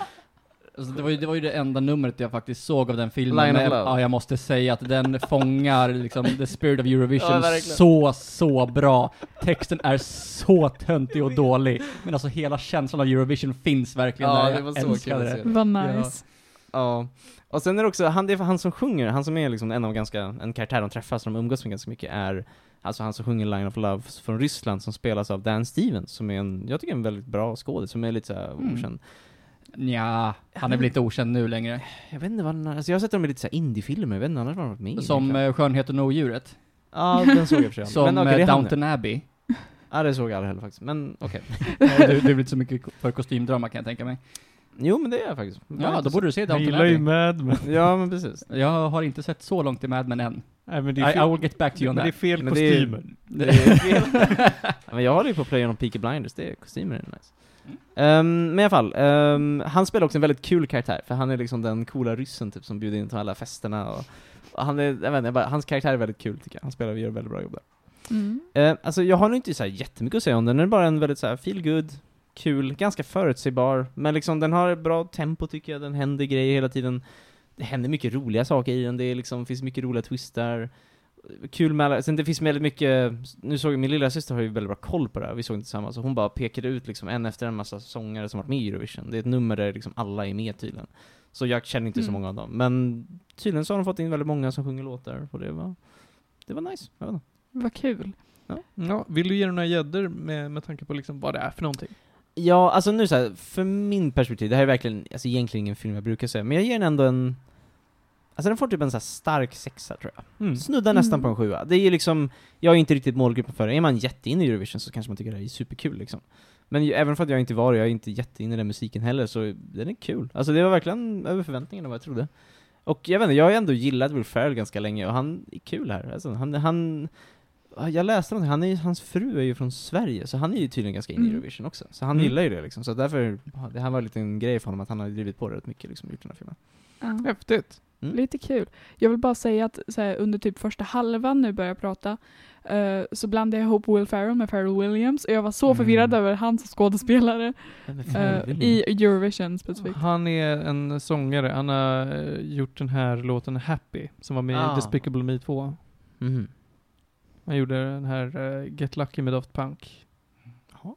Speaker 4: Alltså, det, var ju, det var ju det enda numret jag faktiskt såg av den filmen.
Speaker 1: Line of Love.
Speaker 4: ja, jag måste säga att den fångar liksom the spirit of Eurovision
Speaker 1: Ja, verkligen.
Speaker 4: så, så bra. Texten är så töntig och dålig. Men alltså hela känslan av Eurovision finns verkligen
Speaker 1: Ja,
Speaker 4: där.
Speaker 1: det
Speaker 4: Jag
Speaker 1: var så kul
Speaker 4: älskade
Speaker 1: att
Speaker 4: det.
Speaker 2: Vad nice.
Speaker 1: Ja. Och sen är det också, han, det är han som sjunger, han som är liksom en av ganska, en karaktär de träffar som de umgås med ganska mycket är Alltså han som sjunger Line of Love från Ryssland som spelas av Dan Stevens, som är en, jag tycker en väldigt bra skådis, som är lite såhär
Speaker 4: Mm.
Speaker 1: okänd.
Speaker 4: Nja, han är väl inte okänd nu längre.
Speaker 1: Jag vet inte vad han, alltså jag har sett honom i lite såhär indiefilmer, jag vet inte annars vad han har varit med i
Speaker 4: Som
Speaker 1: egentligen.
Speaker 4: eh, Skönheten och odjuret.
Speaker 1: Ja, den såg jag för sig.
Speaker 4: Som
Speaker 1: Men okej, det
Speaker 4: eh,
Speaker 1: är han,
Speaker 4: Downton Abbey.
Speaker 1: ja. ja, det såg jag aldrig heller faktiskt, men okej.
Speaker 4: Nej, du, du är väl inte så mycket för kostymdrama kan jag tänka mig.
Speaker 1: Jo men det är jag faktiskt.
Speaker 4: Ja, då borde du se
Speaker 3: Jag
Speaker 4: Downton
Speaker 3: gillar ju
Speaker 4: Abbey.
Speaker 3: Mad Men.
Speaker 1: Ja men precis.
Speaker 4: Jag har inte sett så långt i Mad Men än.
Speaker 3: Nej, men det
Speaker 4: I,
Speaker 3: är
Speaker 4: I
Speaker 3: fel,
Speaker 4: will get back to you on
Speaker 3: men det är
Speaker 4: that.
Speaker 3: fel
Speaker 1: Men det är-
Speaker 3: kostymer.
Speaker 1: Det är fel. Ja, men jag håller ju på att playa om Peaky Blinders, det är kostymer är nice. Ehm, men i alla fall, ehm, han spelar också en väldigt kul karaktär, för han är liksom den coola ryssen typ som bjuder in till alla festerna och, och han är, jag vet inte, bara, hans karaktär är väldigt kul tycker jag, han spelar och gör väldigt bra jobb där.
Speaker 2: Mm.
Speaker 1: Ehm, alltså jag har nog inte så här jättemycket att säga om den, den är bara en väldigt så här feel good kul, ganska förutsägbar, men liksom den har ett bra tempo tycker jag, den händer grejer hela tiden. Det händer mycket roliga saker i den, det är liksom, finns mycket roliga twistar. Kul med alla, sen det finns väldigt mycket, nu såg jag, min lilla syster har ju väldigt bra koll på det här, vi såg inte tillsammans, så hon bara pekade ut liksom en efter en massa sångare som varit med i Eurovision. Det är ett nummer där liksom alla är med tydligen. Så jag känner inte så
Speaker 2: Mm.
Speaker 1: många av dem, men tydligen så har de fått in väldigt många som sjunger låtar, och det var, det var nice, jag vet inte.
Speaker 2: Vad kul.
Speaker 3: Ja, vill du ge dig några gäddor med, med tanke på liksom vad det är för någonting?
Speaker 1: Ja, alltså nu så här, för min perspektiv, det här är verkligen, alltså egentligen ingen film jag brukar säga, men jag ger den ändå en Alltså den får typ en så här stark sexa tror jag.
Speaker 3: Mm.
Speaker 1: Snuddar nästan
Speaker 2: Mm.
Speaker 1: på en sjua. Det är ju liksom, jag är inte riktigt målgruppen för det. Är man jätteinne i Eurovision så kanske man tycker det här är superkul liksom. Men ju, även för att jag inte var det, jag är inte jätteinne i den musiken heller, så den är kul. Alltså det var verkligen över förväntningarna vad jag trodde. Och jag vet inte, jag har ändå gillat Will Ferrell ganska länge, och han är kul här. Alltså, han, han jag läste någonting, han är, hans fru är ju från Sverige, så han är ju tydligen ganska inne i
Speaker 2: Mm.
Speaker 1: Eurovision också. Så han
Speaker 3: Mm.
Speaker 1: gillar ju det liksom, så därför, det här var en liten grej för honom att han har drivit på det rätt mycket liksom, gjort den här filmen.
Speaker 2: Ja.
Speaker 3: Häftigt.
Speaker 1: Mm.
Speaker 2: Lite kul. Jag vill bara säga att så här, under typ första halvan nu börjar jag prata eh, så blandade jag ihop Will Ferrell med Pharrell Williams och jag var så
Speaker 1: Mm.
Speaker 2: förvirrad över skådespelare
Speaker 1: är
Speaker 2: eh,
Speaker 1: Pharrell Williams?
Speaker 2: i Eurovision specifikt.
Speaker 3: Han är en sångare. Han har eh, gjort den här låten Happy, som var med
Speaker 1: Ah.
Speaker 3: i Despicable Me 2.
Speaker 1: Mhm.
Speaker 3: Han gjorde den här eh, Get Lucky med Daft Punk.
Speaker 1: Jaha.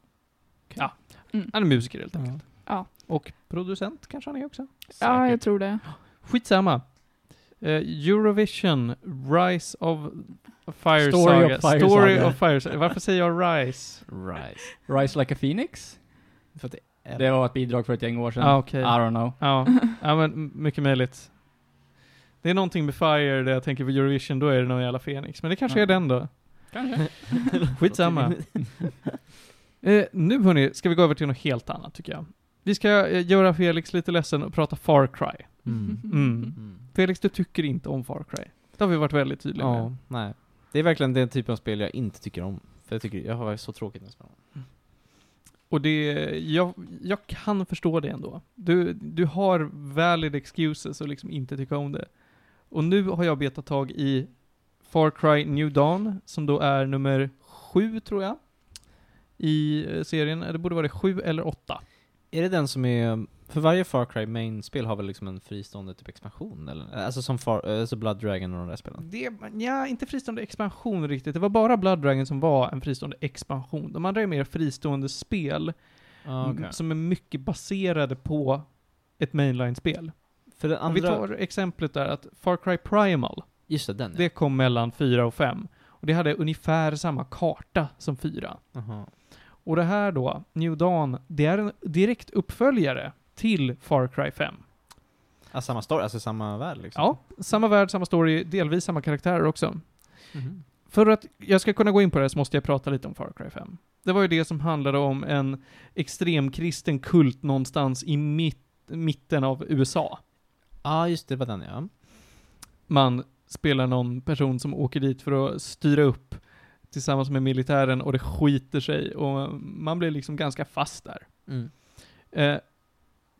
Speaker 3: Ja,
Speaker 2: Mm.
Speaker 3: han är musiker helt enkelt.
Speaker 2: Ja.
Speaker 3: Och producent kanske han är också.
Speaker 2: Ja, jag tror det.
Speaker 3: Skitsamma. Eh, Eurovision, Rise of Fire
Speaker 4: Story of
Speaker 3: Saga.
Speaker 4: Fire
Speaker 3: Story
Speaker 4: Saga.
Speaker 3: of Fire Saga. Varför säger jag Rise?
Speaker 1: Rise.
Speaker 4: Rise Like a Phoenix?
Speaker 1: För att det är...
Speaker 4: Det var ett bidrag för ett gäng år sedan.
Speaker 3: Ah, okej.
Speaker 4: I don't know.
Speaker 3: Ja, ja men mycket möjligt. Det är någonting med Fire där jag tänker på Eurovision, då är det någon jävla Fenix. Men det kanske
Speaker 4: Ja.
Speaker 3: är den då.
Speaker 4: Kanske.
Speaker 3: Skitsamma. Eh, nu hörni, ska vi gå över till något helt annat tycker jag. Vi ska eh, göra Felix lite ledsen och prata Far Cry.
Speaker 1: Mm.
Speaker 3: Mm.
Speaker 1: Mm.
Speaker 3: Felix, du tycker inte om Far Cry. Det har vi varit väldigt tydliga
Speaker 1: Ja,
Speaker 3: med.
Speaker 1: nej. Det är verkligen den typen av spel jag inte tycker om. För jag tycker, jag har så tråkigt när jag spelar.
Speaker 3: Och det, jag, jag kan förstå det ändå. Du, du har valid excuses att liksom inte tycka om det. Och nu har jag betat tag i Far Cry New Dawn, som då är nummer sju tror jag. I eh, serien, det borde vara det sju eller åtta.
Speaker 1: Är det den som är, för varje Far Cry main-spel har väl liksom en fristående typ expansion eller? Alltså som Far, alltså Blood Dragon och de där spelen?
Speaker 3: Det, ja, inte fristående expansion riktigt. Det var bara Blood Dragon som var en fristående expansion. De andra är mer fristående spel,
Speaker 1: Ah,
Speaker 3: m- som är mycket baserade på ett mainline-spel.
Speaker 1: För den
Speaker 3: Om vi
Speaker 1: andra,
Speaker 3: tar exemplet där att Far Cry Primal,
Speaker 1: just det, den ja.
Speaker 3: det kom mellan 4 och 5. Och det hade ungefär samma karta som 4.
Speaker 1: Aha.
Speaker 3: Och det här då, New Dawn, det är en direkt uppföljare till Far Cry 5.
Speaker 1: Ah, samma story, alltså samma värld liksom?
Speaker 3: Ja, samma värld, samma story, delvis samma karaktärer också.
Speaker 1: Mhm.
Speaker 3: För att jag ska kunna gå in på det så måste jag prata lite om Far Cry 5. Det var ju det som handlade om en extremkristen kult någonstans i mitt, mitten av USA.
Speaker 1: Ja, just det, var den ja.
Speaker 3: Man spelar någon person som åker dit för att styra upp tillsammans med militären och det skiter sig och man blir liksom ganska fast där.
Speaker 1: Mm.
Speaker 3: Eh,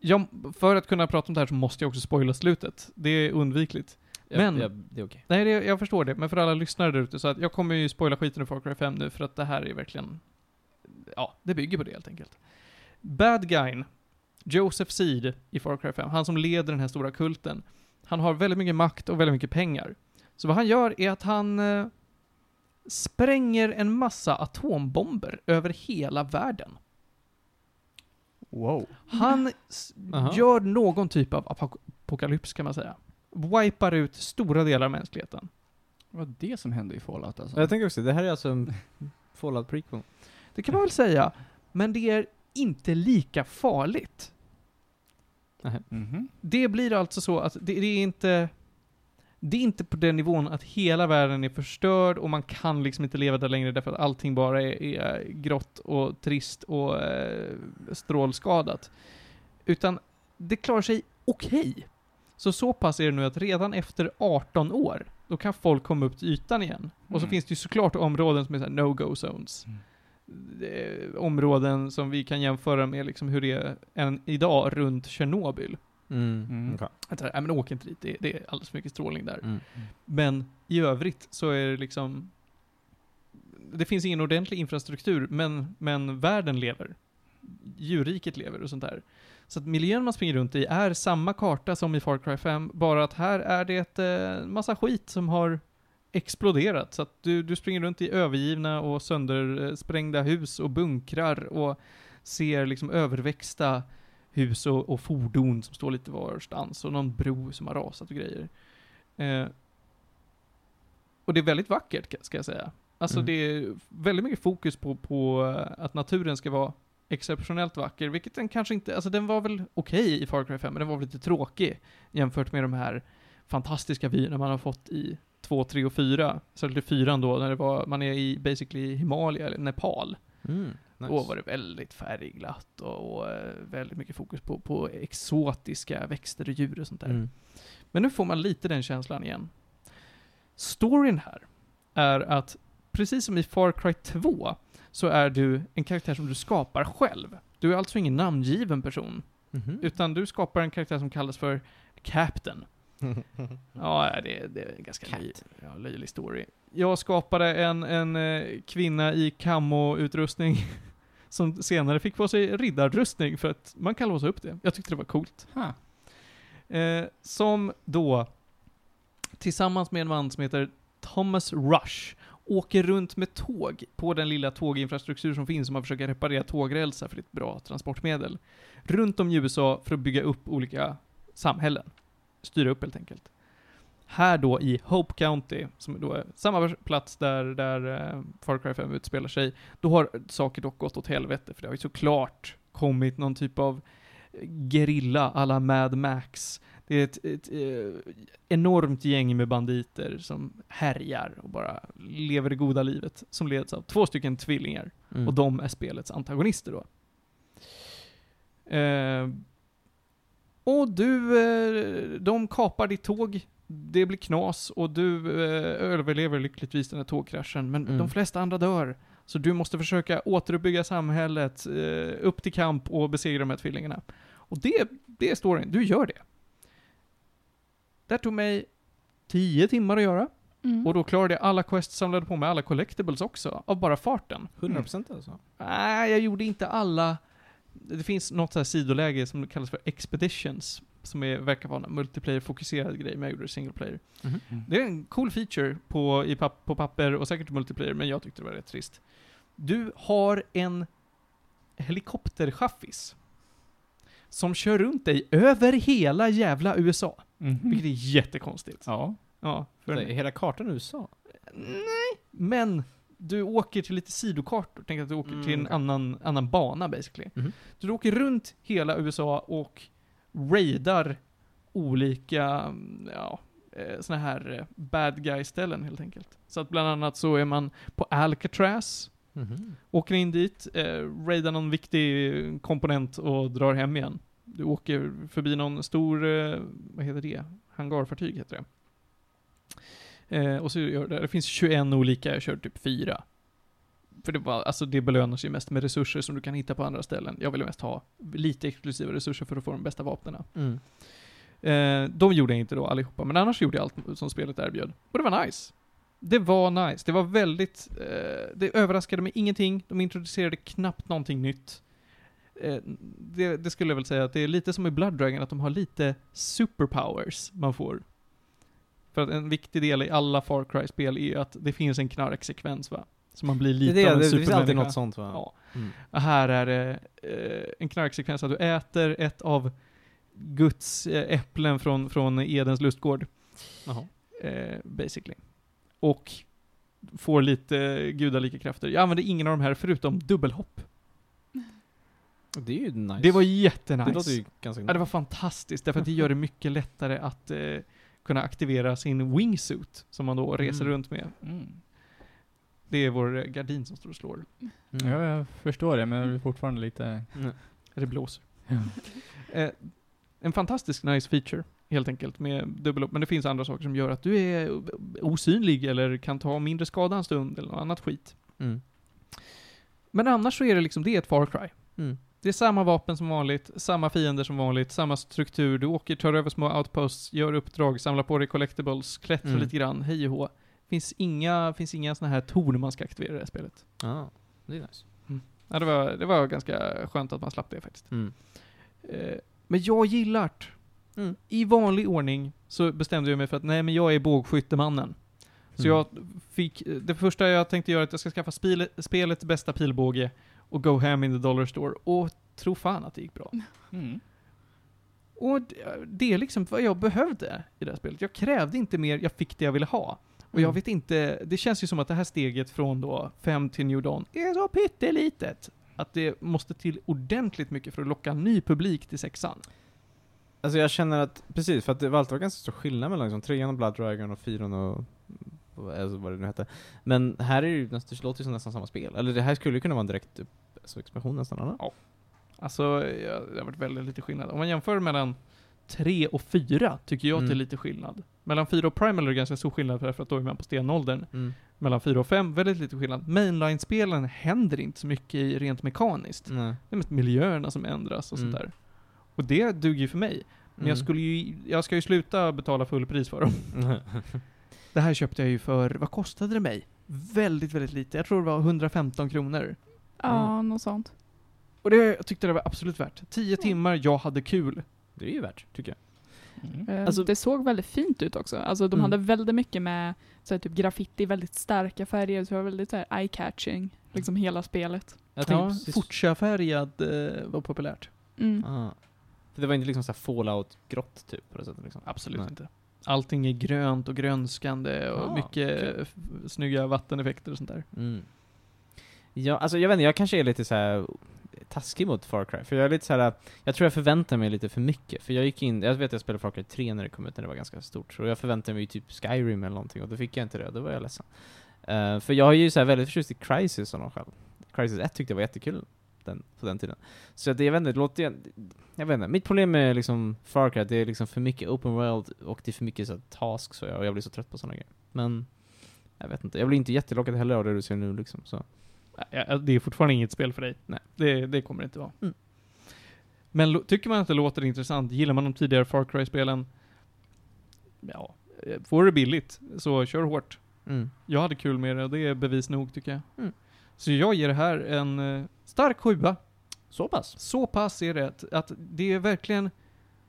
Speaker 3: jag, för att kunna prata om det här så måste jag också spoila slutet. Det är undvikligt.
Speaker 1: Jag,
Speaker 3: Men-
Speaker 1: jag, det är okej.
Speaker 3: Nej, det, jag förstår det, men för alla lyssnare där ute så att jag kommer ju spoila skiten ur Far Cry 5 nu för att det här är verkligen, ja, det bygger på det helt enkelt. Bad guyn, Joseph Seed i Far Cry 5, han som leder den här stora kulten, han har väldigt mycket makt och väldigt mycket pengar. Så vad han gör är att han eh, spränger en massa atombomber över hela världen.
Speaker 4: Wow.
Speaker 3: Han
Speaker 1: Aha.
Speaker 3: gör någon typ av apok- apokalyps kan man säga. Wipar ut stora delar av mänskligheten.
Speaker 4: Det var det som hände i Fallout alltså.
Speaker 1: Jag tänker också, det här är alltså en Fallout prequel.
Speaker 3: Det kan man väl säga, men det är inte lika farligt.
Speaker 4: Mhm.
Speaker 3: Det blir alltså så att det, det är inte... Det är inte på den nivån att hela världen är förstörd och man kan liksom inte leva där längre därför att allting bara är, är grått och trist och eh, strålskadat. Utan det klarar sig okej. Så så pass är det nu att redan efter 18 år, då kan folk komma upp till ytan igen. Och så
Speaker 4: Mm.
Speaker 3: finns det ju såklart områden som är no-go zones.
Speaker 4: Mm.
Speaker 3: Områden som vi kan jämföra med liksom hur det är än idag runt Tjernobyl.
Speaker 1: Mm.
Speaker 4: Mm.
Speaker 3: Att så här, nej men åk inte dit, det, det är alldeles för mycket strålning där.
Speaker 1: Mm.
Speaker 3: Men i övrigt så är det liksom... Det finns ingen ordentlig infrastruktur, men, men världen lever. Djurriket lever och sånt där. Så att miljön man springer runt i är samma karta som i Far Cry 5, bara att här är det eh, massa skit som har exploderat. Så att du, du springer runt i övergivna och söndersprängda hus och bunkrar och ser liksom överväxta hus och, och fordon som står lite varstans och någon bro som har rasat och grejer. Eh, och det är väldigt vackert, ka- ska jag säga. Alltså
Speaker 1: Mm.
Speaker 3: det är väldigt mycket fokus på, på eh, att naturen ska vara exceptionellt vacker, vilket den kanske inte, alltså den var väl okej i Far Cry 5, men den var väl lite tråkig jämfört med de här fantastiska vyerna man har fått i 2, 3 och 4. Särskilt i 4 då, när det var, man är i basically Himalaya, eller Nepal.
Speaker 1: Mm. Nice.
Speaker 3: Då var det väldigt färgglatt och, och eh, väldigt mycket fokus på, på exotiska växter och djur och sånt där.
Speaker 1: Mm.
Speaker 3: Men nu får man lite den känslan igen. Storyn här är att, precis som i Far Cry 2, så är du en karaktär som du skapar själv. Du är alltså ingen namngiven person,
Speaker 1: Mhm.
Speaker 3: utan du skapar en karaktär som kallas för Captain. Ja, det, det är en ganska löj, ja, löjlig story. Jag skapade en, en eh, kvinna i camo-utrustning som senare fick på sig riddarrustning för att man kan låsa upp det. Jag tyckte det var coolt. Eh, som då, tillsammans med en man som heter Thomas Rush, åker runt med tåg på den lilla tåginfrastruktur som finns om man försöker reparera tågrälsar för det är ett bra transportmedel. Runt om i USA för att bygga upp olika samhällen. Styra upp helt enkelt. Här då i Hope County, som då är samma plats där, där eh, Far Cry 5 utspelar sig, då har saker dock gått åt helvete, för det har ju såklart kommit någon typ av gerilla alla Mad Max. Det är ett, ett eh, enormt gäng med banditer som härjar och bara lever det goda livet, som leds av två stycken tvillingar.
Speaker 1: Mm.
Speaker 3: Och de är spelets antagonister då. Eh, och du, eh, de kapar ditt tåg, det blir knas och du eh, överlever lyckligtvis den här tågkraschen, men
Speaker 1: Mm.
Speaker 3: de flesta andra dör. Så du måste försöka återuppbygga samhället, eh, upp till kamp och besegra de här tvillingarna. Och det, det är storyn, du gör det. Det tog mig 10 timmar att göra,
Speaker 2: Mm.
Speaker 3: och då klarade jag alla quests, samlade på mig alla collectibles också, av bara farten.
Speaker 1: 100% alltså?
Speaker 3: Nej, jag gjorde inte alla. Det finns något så här sidoläge som kallas för expeditions, som är, verkar vara en multiplayer-fokuserad grej, men jag gjorde det single player.
Speaker 1: Mhm.
Speaker 3: Det är en cool feature på, i papp, på papper och säkert multiplayer, men jag tyckte det var rätt trist. Du har en helikopterchaffis som kör runt dig över hela jävla USA.
Speaker 4: Mhm.
Speaker 3: Vilket är jättekonstigt.
Speaker 4: Ja.
Speaker 3: Ja, för
Speaker 1: Det är hela kartan USA?
Speaker 3: Nej, men du åker till lite sidokartor. Tänk att du åker
Speaker 1: Mm,
Speaker 3: till en
Speaker 1: okej.
Speaker 3: annan, annan bana basically.
Speaker 1: Mhm.
Speaker 3: Du åker runt hela USA och raidar olika, mm, ja, eh, såna här eh, bad guy-ställen helt enkelt. Så att bland annat så är man på Alcatraz,
Speaker 1: Mhm.
Speaker 3: åker in dit, eh, raidar någon viktig komponent och drar hem igen. Du åker förbi någon stor, eh, vad heter det? Hangarfartyg heter det. Eh, och så gör det, det finns 21 olika, jag kör typ fyra. För det var, alltså det belönar sig mest med resurser som du kan hitta på andra ställen. Jag ville mest ha lite exklusiva resurser för att få de bästa vapnena.
Speaker 1: Mm.
Speaker 3: Eh, de gjorde jag inte då allihopa, men annars gjorde jag allt som spelet erbjöd. Och det var nice. Det var nice. Det var väldigt, eh, det överraskade mig ingenting. De introducerade knappt någonting nytt. Eh, det, det skulle jag väl säga att det är lite som i Blood Dragon, att de har lite superpowers man får. För att en viktig del i alla Far Cry-spel är att det finns en knarksekvens va? Så man blir
Speaker 1: Det,
Speaker 3: lite
Speaker 1: är
Speaker 3: av
Speaker 1: det,
Speaker 3: en
Speaker 1: det finns alltid något sånt va?
Speaker 3: Ja.
Speaker 1: Mm.
Speaker 3: Här är det eh, en knarksekvens att du äter ett av Guds eh, äpplen från, från Edens lustgård,
Speaker 1: Jaha.
Speaker 3: eh, basically. Och får lite gudalika krafter. Jag använde ingen av de här förutom dubbelhopp.
Speaker 1: Det är ju nice.
Speaker 3: Det var jättenice.
Speaker 1: Det låter ju ganska
Speaker 3: Ja, det var fantastiskt, därför att det gör det mycket lättare att eh, kunna aktivera sin wingsuit, som man då reser
Speaker 1: Mm.
Speaker 3: runt med.
Speaker 4: Mm.
Speaker 3: Det är vår gardin som står och slår.
Speaker 1: Mm.
Speaker 4: Ja, jag förstår det, men det är fortfarande lite...
Speaker 3: Det blåser. Eh, en fantastisk nice feature, helt enkelt, med dubbelhopp. Men det finns andra saker som gör att du är osynlig, eller kan ta mindre skada en stund, eller något annat skit.
Speaker 1: Mm.
Speaker 3: Men annars så är det liksom, det är ett Far Cry.
Speaker 1: Mm.
Speaker 3: Det är samma vapen som vanligt, samma fiender som vanligt, samma struktur. Du åker, tar över små outposts, gör uppdrag, samlar på dig collectibles, klättrar
Speaker 1: Mm.
Speaker 3: lite grann, hej och hå. Finns inga, finns inga såna här torn man ska aktivera i det här spelet.
Speaker 1: Ja, det är nice.
Speaker 3: Ja, det, var, det var ganska skönt att man slapp det faktiskt.
Speaker 1: Mm.
Speaker 3: Eh, men jag gillar det.
Speaker 1: Mm.
Speaker 3: I vanlig ordning så bestämde jag mig för att nej, men jag är bågskyttemannen. Så
Speaker 1: Mm.
Speaker 3: jag fick, det första jag tänkte göra är att jag ska skaffa spel, spelets bästa pilbåge och go ham in the dollar store. Och tro fan att det gick bra.
Speaker 4: Mm.
Speaker 3: Och det- det är liksom vad jag behövde i det här spelet. Jag krävde inte mer, jag fick det jag ville ha. Och jag
Speaker 1: Mm.
Speaker 3: vet inte, det känns ju som att det här steget från då 5 till New Dawn är så pyttelitet. Att det måste till ordentligt mycket för att locka ny publik till sexan.
Speaker 1: Alltså jag känner att, precis, för att det var alltid ganska stor skillnad mellan liksom, trean och Blood Dragon och fyran och och- alltså, vad det nu hette. Men här är det ju, nästan- det låter ju som nästan samma spel. Eller det här skulle ju kunna vara en direkt alltså, expansion nästan, eller?
Speaker 3: Alltså, ja, det har varit väldigt lite skillnad. Om man jämför mellan 3 och 4 tycker jag att det är
Speaker 1: Mm.
Speaker 3: lite skillnad. Mellan 4 och Primal är det ganska stor skillnad för att då är man på stenåldern.
Speaker 1: Mm.
Speaker 3: Mellan 4 och 5, väldigt lite skillnad. Mainline-spelen händer inte så mycket i rent mekaniskt.
Speaker 1: Nej.
Speaker 3: Det är mest miljöerna som ändras och
Speaker 1: Mm.
Speaker 3: sånt där. Och det duger ju för mig. Men jag
Speaker 1: Mm.
Speaker 3: skulle ju, jag ska ju sluta betala fullpris för dem. Det här köpte jag ju för, vad kostade det mig? Väldigt, väldigt lite. Jag tror det var 115 kronor.
Speaker 2: Ja, något sånt.
Speaker 3: Och det, jag tyckte det var absolut värt. 10 timmar, jag hade kul.
Speaker 1: Det är ju värt, tycker jag.
Speaker 4: Mm.
Speaker 2: Eh,
Speaker 1: Alltså-
Speaker 2: det såg väldigt fint ut också. Alltså de
Speaker 1: Mm.
Speaker 2: hade väldigt mycket med så här, typ graffiti, väldigt starka färger, så det var väldigt eye-catching, liksom hela spelet.
Speaker 1: Jag
Speaker 3: Ja. Fortsa-färgad eh, var populärt.
Speaker 2: Mm.
Speaker 1: Ah. För det var inte liksom så här fallout-grått typ på det sättet liksom.
Speaker 3: Absolut
Speaker 1: Nej.
Speaker 3: inte. Allting är grönt och grönskande och
Speaker 1: Ah,
Speaker 3: mycket f- snygga vatteneffekter och sånt där.
Speaker 1: Ja, alltså jag vet inte, jag kanske är lite så här taskig mot Far Cry, för jag är lite så här. jag tror jag förväntar mig lite för mycket, för jag gick in, jag vet att jag spelade Far Cry 3 när det kom ut, när det var ganska stort, så jag förväntade mig ju typ Skyrim eller någonting, och då fick jag inte det, då var jag ledsen. Uh, för jag är ju så här väldigt förtjust i Crisis av någon själv. Crisis 1 tyckte jag var jättekul den, på den tiden. Så att det, jag vet inte, det låter ju- jag vet inte, mitt problem med liksom Far Cry, det är liksom för mycket open world, och det är för mycket så här, tasks, och jag, och jag blir så trött på sådana grejer. Men, jag vet inte, jag blir inte jättelockad heller av det du ser nu liksom, så.
Speaker 3: Det är fortfarande inget spel för dig.
Speaker 1: Nej.
Speaker 3: Det, det kommer det inte vara.
Speaker 1: Mm.
Speaker 3: Men tycker man att det låter intressant, gillar man de tidigare Far Cry-spelen, ja, eh, får det billigt, så kör hårt.
Speaker 1: Mm.
Speaker 3: Jag hade kul med det och det är bevis nog tycker jag.
Speaker 1: Mm.
Speaker 3: Så jag ger det här en eh, stark sjua.
Speaker 1: Så pass?
Speaker 3: Så pass är det att, att det är verkligen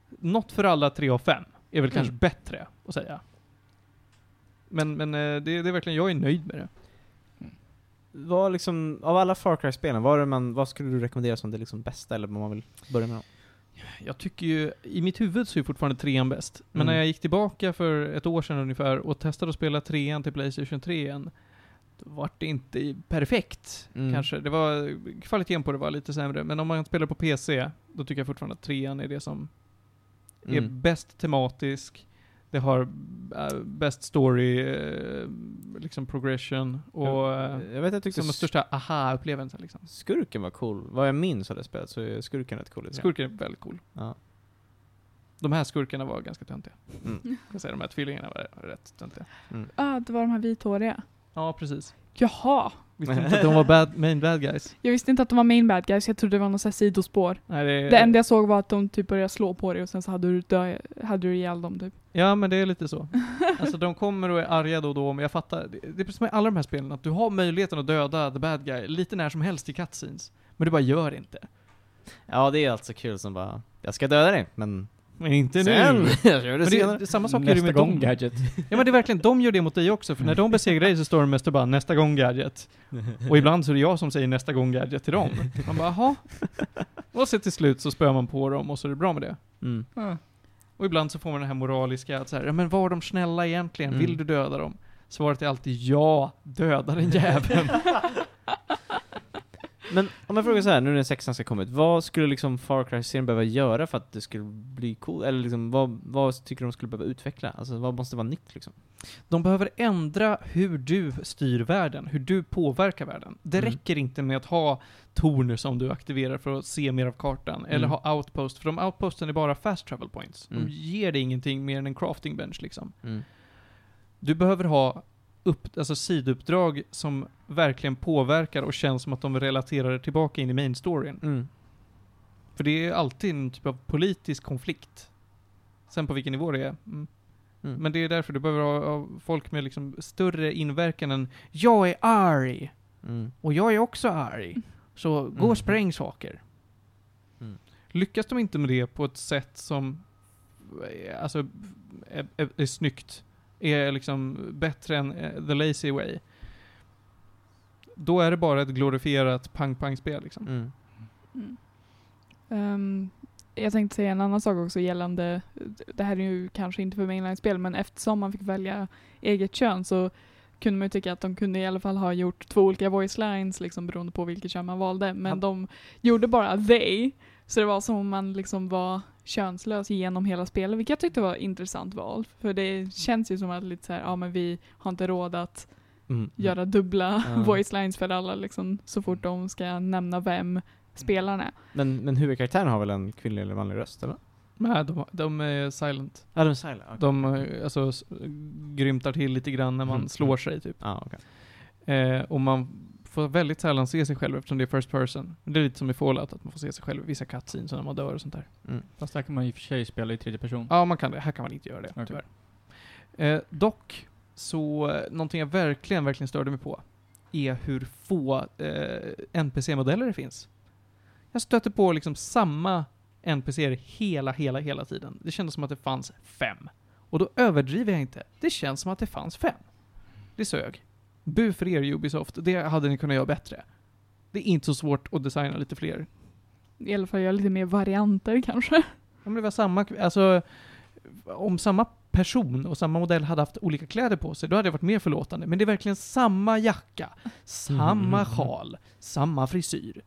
Speaker 3: något för alla tre av fem. Är väl kanske
Speaker 1: Mm.
Speaker 3: bättre att säga. Men, men eh, det, det är verkligen, jag är nöjd med det.
Speaker 1: Vad liksom, av alla Far Cry-spelen, vad, är man, vad skulle du rekommendera som det liksom bästa, eller vad man vill börja med dem?
Speaker 3: Jag tycker ju, i mitt huvud så är fortfarande trean bäst. Men
Speaker 1: Mm.
Speaker 3: när jag gick tillbaka för ett år sedan ungefär och testade att spela trean till Playstation 3 igen, då var det inte perfekt.
Speaker 1: Mm.
Speaker 3: Kanske. Det var, kvaliteten på det var lite sämre. Men om man spelar på PC, då tycker jag fortfarande att trean är det som är
Speaker 1: Mm.
Speaker 3: bäst tematisk. Det har äh, bäst story, äh, liksom progression och
Speaker 1: jag,
Speaker 3: äh,
Speaker 1: jag vet jag tyckte
Speaker 3: som den största aha-upplevelsen liksom.
Speaker 1: skurken var cool. Vad jag minns av det spelet så är skurken rätt cool.
Speaker 3: Skurken är väldigt cool.
Speaker 1: Ja.
Speaker 3: De här skurkarna var ganska töntiga.
Speaker 1: Mm.
Speaker 3: Jag säger de här tvillingarna var rätt töntiga.
Speaker 2: Ah, det var de här vithåriga.
Speaker 3: Ja, precis.
Speaker 2: Jaha!
Speaker 3: Visste inte att de var bad, main bad guys.
Speaker 2: Jag visste inte att de var main bad guys, jag trodde det var något sidospår.
Speaker 3: Nej, det,
Speaker 2: Det enda jag såg var att de typ började slå på dig och sen så hade du, dö, hade du ihjäl dem typ.
Speaker 3: Ja, men det är lite så. Alltså de kommer och är arga då och då, men jag fattar. Det, det är precis som i alla de här spelen, att du har möjligheten att döda the bad guy lite när som helst i cutscenes. Men du bara gör inte.
Speaker 1: ja, det är alltså kul som bara, jag ska döda dig, men
Speaker 3: Men inte
Speaker 1: sen!
Speaker 3: nu!
Speaker 1: jag gör det
Speaker 3: Men
Speaker 1: senare.
Speaker 3: det, det, samma sak är det
Speaker 4: Nästa
Speaker 3: med
Speaker 4: gång
Speaker 3: dem.
Speaker 4: gadget.
Speaker 3: Ja men det är verkligen, de gör det mot dig också, för när de besegrar dig så står de mest och bara 'nästa gång gadget' Och ibland så är det jag som säger 'nästa gång gadget' till dem. Man bara 'jaha' Och så till slut så spöar man på dem och så är det bra med det.
Speaker 1: Mm.
Speaker 3: Och ibland så får man den här moraliska att så här, ja men var de snälla egentligen?
Speaker 1: Mm.
Speaker 3: Vill du döda dem? Svaret är alltid ja, döda den jäveln.
Speaker 1: Men om jag frågar så här, nu när sexan ska komma ut, vad skulle liksom Far Cry-serien behöva göra för att det skulle bli cool? Eller liksom, vad, vad tycker de skulle behöva utveckla? Alltså, vad måste vara nytt liksom?
Speaker 3: De behöver ändra hur du styr världen, hur du påverkar världen. Det
Speaker 1: Mm.
Speaker 3: räcker inte med att ha torn som du aktiverar för att se mer av kartan, eller
Speaker 1: Mm.
Speaker 3: ha outpost, för de outposten är bara fast travel points.
Speaker 1: Mm.
Speaker 3: De ger dig ingenting mer än en crafting bench liksom.
Speaker 1: Mm.
Speaker 3: Du behöver ha upp, alltså sidouppdrag som verkligen påverkar och känns som att de relaterar tillbaka in i main storyn.
Speaker 1: Mm.
Speaker 3: För det är alltid en typ av politisk konflikt. Sen på vilken nivå det är. Mm.
Speaker 1: Mm.
Speaker 3: Men det är därför du behöver ha, folk med liksom större inverkan än Jag är arg!
Speaker 1: Mm.
Speaker 3: Och jag är också arg. Så gå
Speaker 1: Mm.
Speaker 3: och spräng saker.
Speaker 1: Mm.
Speaker 3: Lyckas de inte med det på ett sätt som eh, alltså, är, är, är snyggt, är liksom bättre än eh, the lazy way. Då är det bara ett glorifierat pang-pang-spel liksom.
Speaker 1: Mm.
Speaker 2: Mm. Ehm, jag tänkte säga en annan sak också gällande, det här är ju kanske inte för mainline-spel, men eftersom man fick välja eget kön så kunde man ju tycka att de kunde i alla fall ha gjort två olika voice lines liksom beroende på vilket kön man valde. Men
Speaker 1: Ja.
Speaker 2: de gjorde bara they, så det var som om man liksom var könslös genom hela spelet, vilket jag tyckte var ett intressant val. För det känns ju som att lite så här, ja men vi har inte råd att
Speaker 1: Mm.
Speaker 2: göra dubbla
Speaker 1: Ja.
Speaker 2: voice lines för alla liksom, så fort de ska nämna vem spelaren är.
Speaker 1: Men, men huvudkaraktären har väl en kvinnlig eller manlig röst, eller?
Speaker 3: Nej, de, de är silent.
Speaker 1: Ja, de är silent. okej.
Speaker 3: De alltså, grymtar till lite grann när man
Speaker 1: Mm,
Speaker 3: slår
Speaker 1: mm.
Speaker 3: sig typ.
Speaker 1: Ja, okej.
Speaker 3: Eh, och man får väldigt sällan se sig själv eftersom det är first person. Det är lite som i Fallout, att man får se sig själv i vissa cutscenes när man dör och sånt där.
Speaker 1: Mm.
Speaker 4: Fast där kan man i och för sig spela i tredje person.
Speaker 3: Ja, man kan det. Här kan man inte göra det,
Speaker 4: Okej.
Speaker 3: tyvärr. Eh, dock, så eh, någonting jag verkligen, verkligen störde mig på är hur få eh, NPC-modeller det finns. Jag stötte på liksom samma NPCer hela, hela, hela tiden. Det kändes som att det fanns fem. Och då överdriver jag inte. Det känns som att det fanns fem. Det sög. Bu för er Ubisoft, det hade ni kunnat göra bättre. Det är inte så svårt att designa lite fler.
Speaker 2: I alla fall göra lite mer varianter kanske.
Speaker 3: Om det var samma, alltså, om samma person och samma modell hade haft olika kläder på sig, då hade jag varit mer förlåtande. Men det är verkligen samma jacka, samma
Speaker 1: Mm.
Speaker 3: sjal, samma frisyr.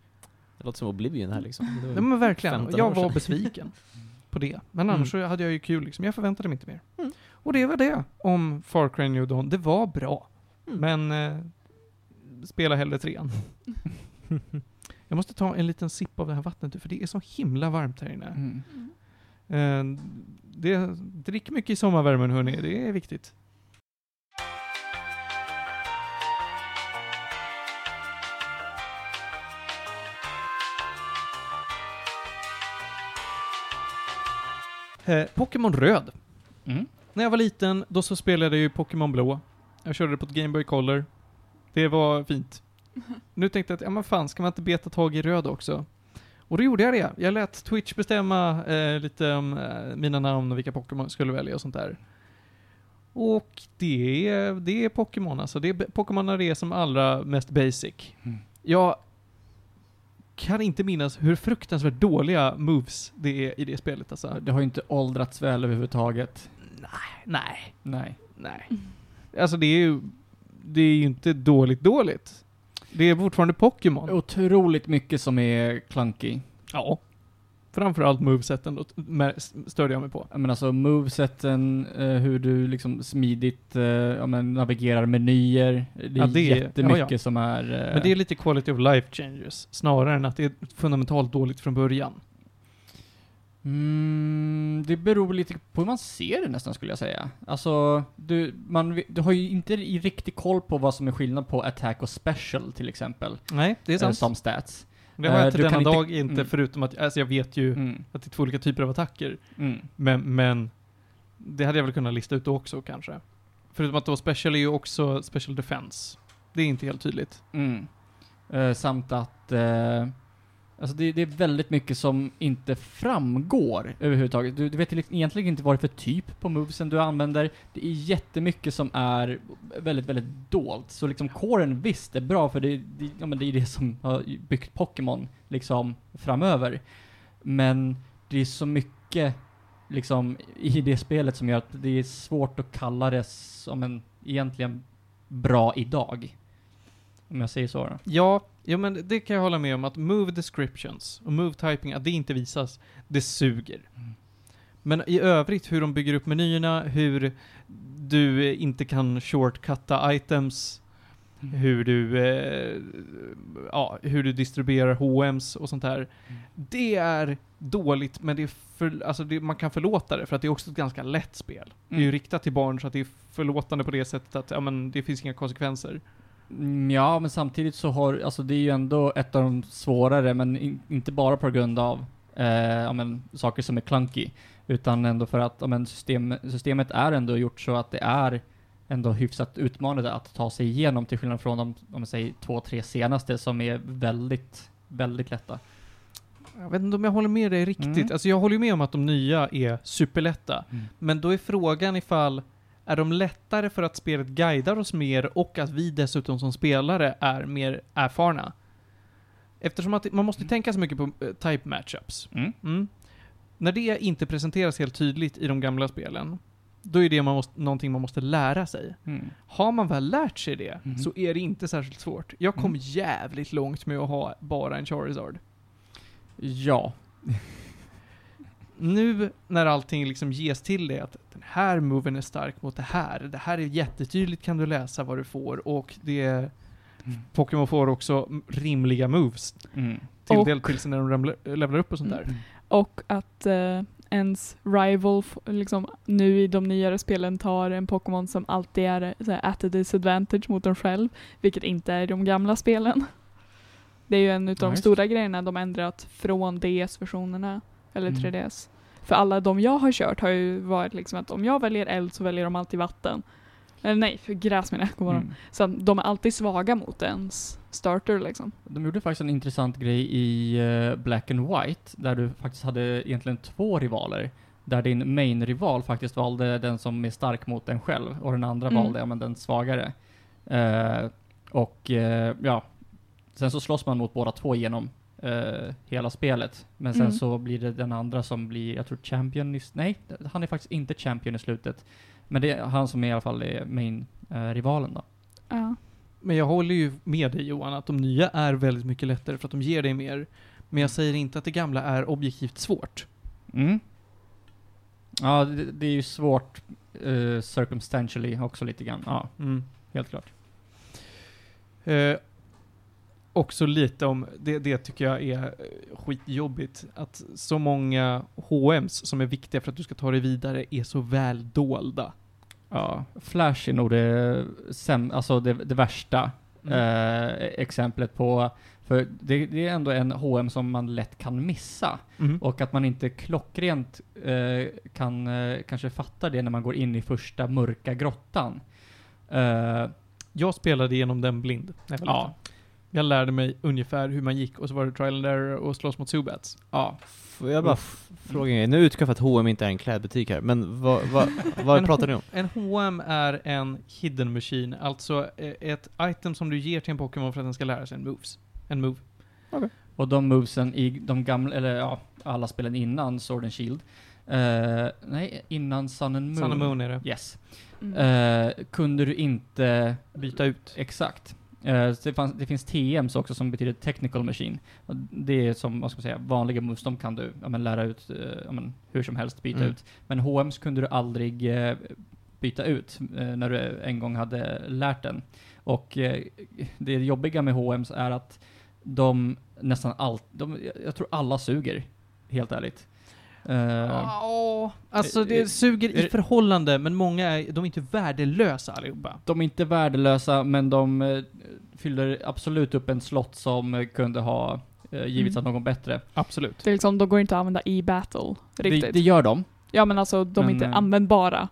Speaker 1: Det låter som Oblivion här liksom.
Speaker 3: Nej men verkligen,
Speaker 1: 15
Speaker 3: jag var besviken på det. Men annars
Speaker 1: Mm.
Speaker 3: så hade jag ju kul liksom, jag förväntade mig inte mer.
Speaker 1: Mm.
Speaker 3: Och det var det om Far Cry New Dawn. Det var bra.
Speaker 1: Mm.
Speaker 3: Men eh, spela hellre trean. jag måste ta en liten sipp av det här vattnet för det är så himla varmt här inne.
Speaker 4: Mm.
Speaker 3: Eh, det, drick mycket i sommarvärmen hörni, det är viktigt. Eh, Pokémon Röd.
Speaker 4: Mm.
Speaker 3: När jag var liten, då så spelade jag ju Pokémon Blå. Jag körde det på ett Game Boy Color. Det var fint. Nu tänkte jag att, ja men fan, ska man inte beta tag i Röd också? Och då gjorde jag det. Jag lät Twitch bestämma eh, lite om eh, mina namn och vilka Pokémon jag skulle välja och sånt där. Och det är, det är Pokémon alltså. Det är Pokémon när det är som allra mest basic.
Speaker 4: Mm.
Speaker 3: Jag kan inte minnas hur fruktansvärt dåliga moves det är i det spelet alltså.
Speaker 4: Det har ju inte åldrats väl överhuvudtaget.
Speaker 3: Nej,
Speaker 4: Nej.
Speaker 3: nej. Alltså det är ju, det är ju inte dåligt dåligt. Det är fortfarande Pokémon.
Speaker 4: Otroligt mycket som är clunky.
Speaker 3: Ja. Framförallt moveseten då, störde jag mig på.
Speaker 4: Menar alltså moveseten, eh, hur du liksom smidigt eh, ja, men navigerar menyer. Det är
Speaker 3: Ja, det är-
Speaker 4: jättemycket
Speaker 3: ja,
Speaker 4: som är... eh,
Speaker 3: Men det är lite quality of life changes, snarare än att det är fundamentalt dåligt från början.
Speaker 4: Mm, det beror lite på hur man ser det nästan skulle jag säga. Alltså, du, man, du har ju inte i riktig koll på vad som är skillnad på attack och special till exempel.
Speaker 3: Nej, det är
Speaker 4: eh,
Speaker 3: sant.
Speaker 4: Som stats.
Speaker 3: det har jag
Speaker 4: eh,
Speaker 3: inte
Speaker 4: du
Speaker 3: denna dag inte,
Speaker 4: mm.
Speaker 3: förutom att, alltså jag vet ju
Speaker 4: Mm,
Speaker 3: att det är två olika typer av attacker.
Speaker 4: mm.
Speaker 3: Men, men det hade jag väl kunnat lista ut då också kanske. Förutom att då special är ju också special defense. Det är inte helt tydligt.
Speaker 4: Eh, samt att eh, alltså det, det är väldigt mycket som inte framgår överhuvudtaget. Du, du vet egentligen inte vad det är för typ på movesen du använder. Det är jättemycket som är väldigt, väldigt dolt. Så liksom coren visst är bra för det, det, ja, men det är det som har byggt Pokémon liksom framöver. Men det är så mycket liksom i det spelet som gör att det är svårt att kalla det som en egentligen bra idag. Om jag säger så då.
Speaker 3: Ja, ja men det kan jag hålla med om att move descriptions och move typing, att det inte visas, det suger.
Speaker 4: Mm.
Speaker 3: Men i övrigt, hur de bygger upp menyerna, hur du inte kan shortcutta items,
Speaker 4: Mm.
Speaker 3: hur du, eh, ja, hur du distribuerar HMs och sånt där. Det är dåligt, men det är för, alltså det, man kan förlåta det, för att det är också ett ganska lätt spel. Det är ju
Speaker 4: Mm.
Speaker 3: riktat till barn, så att det är förlåtande på det sättet att, ja men, det finns inga konsekvenser.
Speaker 4: Mm, Ja, men samtidigt så har, alltså det är ju ändå ett av de svårare, men in, inte bara på grund av eh, ja, men, saker som är clunky, utan ändå för att ja, men, system, systemet är ändå gjort så att det är ändå hyfsat utmanande att ta sig igenom till skillnad från de, om man säger, två, tre senaste som är väldigt, väldigt lätta.
Speaker 3: Jag vet inte om jag håller med dig riktigt.
Speaker 4: Mm.
Speaker 3: Alltså jag håller med om att de nya är superlätta. Men då är frågan ifall, är de lättare för att spelet guidar oss mer och att vi dessutom som spelare är mer erfarna? Eftersom att man måste tänka så mycket på eh, type matchups.
Speaker 4: Mm.
Speaker 3: Mm. När det inte presenteras helt tydligt i de gamla spelen, då är det man måste, någonting man måste lära sig.
Speaker 4: Mm.
Speaker 3: Har man väl lärt sig det,
Speaker 4: Mhm.
Speaker 3: så är det inte särskilt svårt. Jag kom
Speaker 4: Mm.
Speaker 3: jävligt långt med att ha bara en Charizard.
Speaker 4: Ja.
Speaker 3: Nu när allting liksom ges till dig att den här moven är stark mot det här, det här är jättetydligt kan du läsa vad du får och det
Speaker 4: Mm.
Speaker 3: Pokémon får också rimliga moves
Speaker 4: Mm.
Speaker 3: till
Speaker 2: Och-
Speaker 3: del till sig när de levlar upp och sånt där.
Speaker 4: Mm.
Speaker 2: Och att eh, ens rival liksom, nu i de nyare spelen tar en Pokémon som alltid är så här, at a disadvantage mot dem själv, vilket inte är i de gamla spelen. Det är ju en utav
Speaker 3: Ja,
Speaker 2: de stora grejerna de ändrat från DS-versionerna, eller
Speaker 3: Mm.
Speaker 2: 3DS. För alla de jag har kört har ju varit liksom att om jag väljer eld så väljer de alltid vatten. Eller nej, för gräs menar jag.
Speaker 4: Mm.
Speaker 2: Så de är alltid svaga mot ens starter liksom.
Speaker 4: De gjorde faktiskt en intressant grej i eh, Black and White, där du faktiskt hade egentligen två rivaler. Där din main-rival faktiskt valde den som är stark mot den själv, och den andra
Speaker 2: Mm.
Speaker 4: valde ja, men den svagare. Eh, och eh, ja, sen så slåss man mot båda två genom eh, hela spelet. Men sen
Speaker 2: Mm.
Speaker 4: så blir det den andra som blir, jag tror champion i, s- nej, han är faktiskt inte champion i slutet. Men det är han som är i alla fall är main-rivalen då.
Speaker 2: Ja.
Speaker 3: Men jag håller ju med dig Johan, att de nya är väldigt mycket lättare för att de ger dig mer. Men jag säger inte att det gamla är objektivt svårt.
Speaker 4: Mm. Ja, det, det är ju svårt uh, circumstantially också lite grann. Ja, helt klart.
Speaker 3: Eh, också lite om, det, det tycker jag är eh, skitjobbigt, att så många HMs som är viktiga för att du ska ta dig vidare är så väl dolda.
Speaker 4: Ja, Flash är nog det, säm, alltså det, det värsta
Speaker 3: Mm.
Speaker 4: eh, exemplet på, för det, det är ändå en H&M som man lätt kan missa.
Speaker 3: Mm.
Speaker 4: Och att man inte klockrent eh, kan eh, kanske fatta det när man går in i första mörka grottan. Eh,
Speaker 3: Jag spelade igenom den blind
Speaker 4: ja.
Speaker 3: Jag lärde mig ungefär hur man gick och så var det trial and error och slåss mot Zubats.
Speaker 4: ja.
Speaker 1: Får jag bara fråga en grej? Nu utgår jag för att H&M inte är en klädbutik här, men vad, vad, vad pratar ni om?
Speaker 3: En HM är en hidden machine, alltså eh, ett item som du ger till en Pokémon för att den ska lära sig en moves. En move.
Speaker 4: Och de movesen i de gamla, eller ja, alla spelen innan Sword and Shield. Eh, nej, innan Sun and Moon.
Speaker 3: Sun and Moon är det.
Speaker 4: Yes.
Speaker 2: Mm.
Speaker 4: Eh, kunde du inte
Speaker 3: Byta ut.
Speaker 4: Exakt. Eh, det, fanns, det finns TMs också som betyder Technical Machine. Och det är som, vad ska man säga, vanliga moves, de kan du ja, men, lära ut eh, ja, men, hur som helst, byta
Speaker 1: Mm.
Speaker 4: ut. Men HMs kunde du aldrig eh, byta ut när du en gång hade lärt den. Och det jobbiga med HMs är att de nästan allt, jag tror alla suger, helt ärligt. Eh,
Speaker 3: Ja, alltså
Speaker 4: Eh,
Speaker 3: det
Speaker 4: eh,
Speaker 3: suger i
Speaker 4: är det-
Speaker 3: förhållande, men många är, de är inte värdelösa allihopa.
Speaker 4: De är inte värdelösa, men de eh, fyller absolut upp en slott som eh, kunde ha eh, givits
Speaker 2: Mm.
Speaker 4: av någon bättre.
Speaker 3: Absolut.
Speaker 2: Det är liksom, de går inte att använda i battle
Speaker 4: Det,
Speaker 2: riktigt.
Speaker 4: det gör de.
Speaker 2: ja men alltså de är
Speaker 4: Men,
Speaker 2: inte
Speaker 4: eh,
Speaker 2: användbara.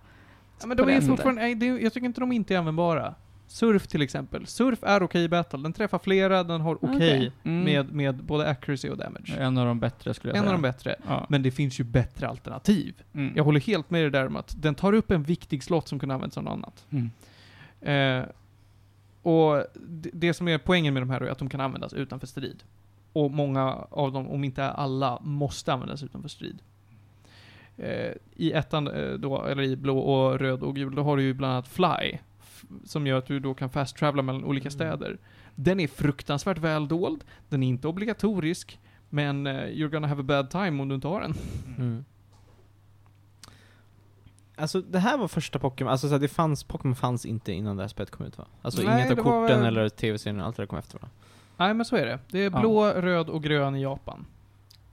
Speaker 3: Ja, men de är
Speaker 2: det
Speaker 3: fortfarande, det, jag tycker inte de inte är användbara. Surf till exempel. Surf är okej i battle. Den träffar flera, den har okej
Speaker 2: Okej.
Speaker 4: Mm.
Speaker 3: med, med både accuracy och damage.
Speaker 4: En av de bättre skulle jag
Speaker 3: En av
Speaker 4: säga.
Speaker 3: de bättre.
Speaker 4: Ja.
Speaker 3: Men det finns ju bättre alternativ.
Speaker 4: Mm.
Speaker 3: Jag håller helt med dig där om att den tar upp en viktig slott som kunde användas som något annat.
Speaker 4: Mm.
Speaker 3: Eh, och det, det som är poängen med de här är att de kan användas utanför strid. Och många av dem, om inte alla, måste användas utanför strid. Eh, I ettan eh, då, eller i blå och röd och gul, då har du ju bland annat Fly. Som gör att du då kan fast travela mellan olika
Speaker 1: Mm.
Speaker 3: städer. Den är fruktansvärt väl dold. Den är inte obligatorisk. Men eh, you're gonna have a bad time om du inte har den.
Speaker 1: Mm. Alltså det här var första Pokémon, alltså så det fanns, Pokémon fanns inte innan det här spelet kom ut va? Alltså
Speaker 3: Nej,
Speaker 1: inget av
Speaker 3: var
Speaker 1: korten
Speaker 3: väl-
Speaker 1: eller tv-serien, allt det där kom efter va?
Speaker 3: Nej men så är det. Det är
Speaker 4: Ja.
Speaker 3: blå, röd och grön i Japan.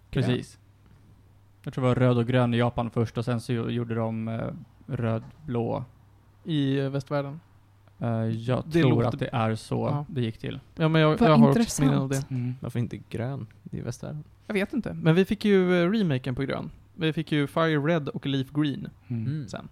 Speaker 4: Precis. Jag tror det var röd och grön i Japan först och sen så gjorde de eh, röd, blå.
Speaker 3: I eh, västvärlden.
Speaker 4: Eh, jag
Speaker 3: Det
Speaker 4: tror
Speaker 3: låter-
Speaker 4: att det är så
Speaker 3: Ja.
Speaker 4: det gick till.
Speaker 3: Ja men jag,
Speaker 2: Vad
Speaker 3: jag har också
Speaker 2: intressant.
Speaker 3: minnen av det.
Speaker 4: Mm.
Speaker 1: Varför inte grön i västvärlden?
Speaker 3: Jag vet inte. Men vi fick ju eh, remaken på grön. Vi fick ju Fire Red och Leaf Green
Speaker 4: Mm.
Speaker 1: Mm.
Speaker 3: sen.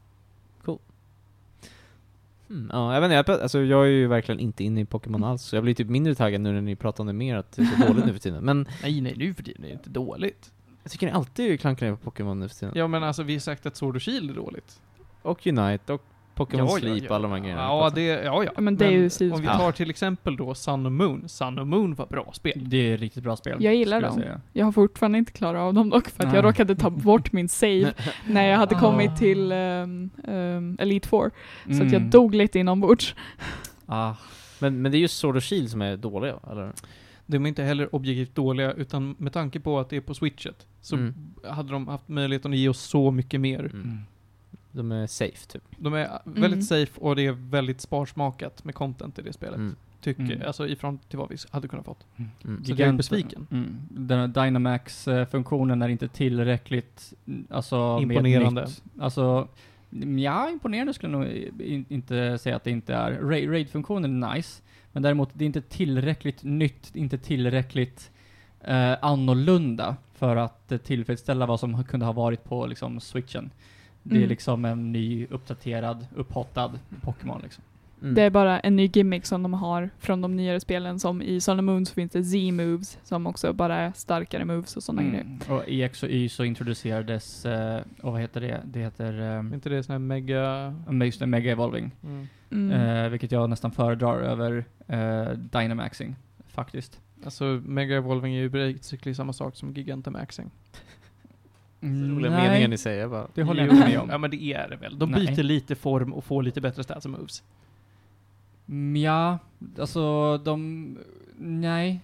Speaker 1: Mm, ja, jag vet inte, jag, alltså, jag är ju verkligen inte inne i Pokémon alls, så jag blir typ mindre taggad nu när ni pratar om det mer, att det är så dåligt nu för tiden. Men
Speaker 3: Nej, nej, nu för tiden är det inte dåligt.
Speaker 1: jag tycker ni alltid klankar ner på Pokémon nu för tiden.
Speaker 3: Ja men alltså vi har sagt att Sword och Shield är dåligt.
Speaker 1: Och Unite, och Pokémon
Speaker 3: Ja,
Speaker 1: Sleep
Speaker 3: ja.
Speaker 1: alla de här grejerna.
Speaker 3: Ja, det, ja, ja.
Speaker 2: Men det är ju
Speaker 3: om vi tar till exempel då Sun och Moon. Sun och Moon var bra spel.
Speaker 4: Det är ett riktigt bra spel.
Speaker 2: Jag gillar dem.
Speaker 4: säga.
Speaker 2: Jag har fortfarande inte klarat av dem dock för att
Speaker 4: Nej.
Speaker 2: jag råkade ta bort min save när jag hade
Speaker 4: Ah.
Speaker 2: kommit till um, um, Elite Four. Så att jag
Speaker 4: Mm.
Speaker 2: dog lite inombords.
Speaker 4: Ah,
Speaker 1: Men, men det är just Sword och Shield som är dåliga, eller?
Speaker 3: De är inte heller objektivt dåliga, utan med tanke på att det är på switchet, så
Speaker 1: Mm.
Speaker 3: hade de haft möjligheten att ge oss så mycket mer.
Speaker 1: Mm.
Speaker 4: Mm.
Speaker 1: De är safe, typ.
Speaker 3: De är väldigt
Speaker 2: Mm.
Speaker 3: safe och det är väldigt sparsmakat med content i det spelet.
Speaker 1: Mm.
Speaker 3: tycker
Speaker 4: Mm.
Speaker 3: alltså i förhållande till vad vi hade kunnat fått.
Speaker 1: Mm.
Speaker 3: Så jag är besviken.
Speaker 4: Mm. Den här Dynamax-funktionen är inte tillräckligt, mm, alltså med
Speaker 3: Imponerande.
Speaker 4: nytt. Alltså, mm, ja, imponerande skulle jag nog in, inte säga att det inte är. Ra- Raid-funktionen är nice, men däremot det är inte tillräckligt nytt, inte tillräckligt eh, annorlunda för att tillfredsställa vad som kunde ha varit på liksom switchen. Det är
Speaker 2: Mm.
Speaker 4: liksom en ny, uppdaterad, upphottad Pokémon liksom.
Speaker 1: Mm.
Speaker 2: Det är bara en ny gimmick som de har från de nyare spelen. Som i Sun and Moon så finns det Z-moves som också bara är starkare moves och sådana grejer.
Speaker 4: Mm. Och i X och Y så introducerades, eh, och vad heter det? Det heter
Speaker 3: Är
Speaker 4: eh,
Speaker 3: inte det sån här mega...
Speaker 4: just det, Mega Evolving.
Speaker 3: Mm.
Speaker 2: Mm.
Speaker 4: Eh, vilket jag nästan föredrar över eh, Dynamaxing, faktiskt.
Speaker 3: Alltså Mega Evolving är ju basically samma sak som Gigantamaxing.
Speaker 1: Roliga
Speaker 4: Nej,
Speaker 1: meningen ni säger bara.
Speaker 4: det håller jag inte med om.
Speaker 3: Ja men det är det väl. De
Speaker 4: Nej.
Speaker 3: byter lite form och får lite bättre stats och moves.
Speaker 4: Mm, Ja, alltså de... Nej.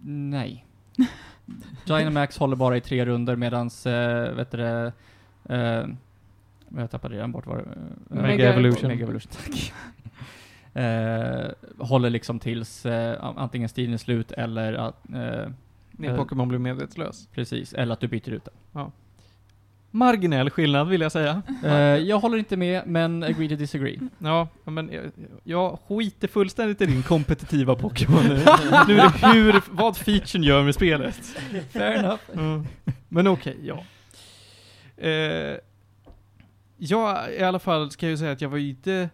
Speaker 4: Nej. Dynamax håller bara i tre runder medans, eh, vet du det, eh, jag tappade redan bort vad det eh,
Speaker 3: Mega
Speaker 2: Evolution.
Speaker 4: Mega Evolution, tack. eh, håller liksom tills an- antingen striden är slut eller att,
Speaker 3: Din
Speaker 4: Eh.
Speaker 3: Pokémon blir medvetslös.
Speaker 4: precis, eller att du byter ut den.
Speaker 3: Marginell skillnad vill jag säga.
Speaker 4: Eh, jag håller inte med, men agree to disagree.
Speaker 3: Ja, men jag, jag skiter fullständigt i din kompetitiva Pokémon nu. nu är det hur, vad featuren gör med spelet.
Speaker 4: Fair enough.
Speaker 3: Mm. Men okej, ja. Eh, jag i alla fall ska jag ju säga att jag var ju inte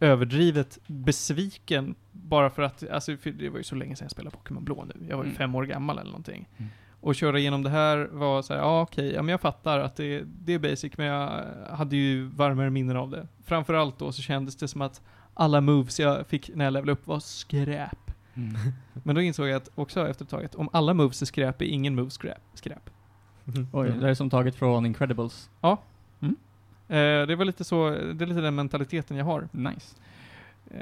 Speaker 3: överdrivet besviken bara för att, alltså för det var ju så länge sedan jag spelade Pokémon Blå nu. Jag var ju
Speaker 4: Mm.
Speaker 3: fem år gammal eller någonting.
Speaker 4: Mm.
Speaker 3: Och köra igenom det här var så här, ja okej, ja men jag fattar att det, det är basic, men jag hade ju varmare minnen av det. Framförallt då så kändes det som att alla moves jag fick när jag levlade upp var skräp.
Speaker 4: Mm.
Speaker 3: Men då insåg jag att också efter ett tag att om alla moves är skräp är ingen move skräp. skräp.
Speaker 4: Oj, det är som taget från Incredibles.
Speaker 3: Eh, det var lite så, det är lite den mentaliteten jag har.
Speaker 4: Nice.
Speaker 3: Eh,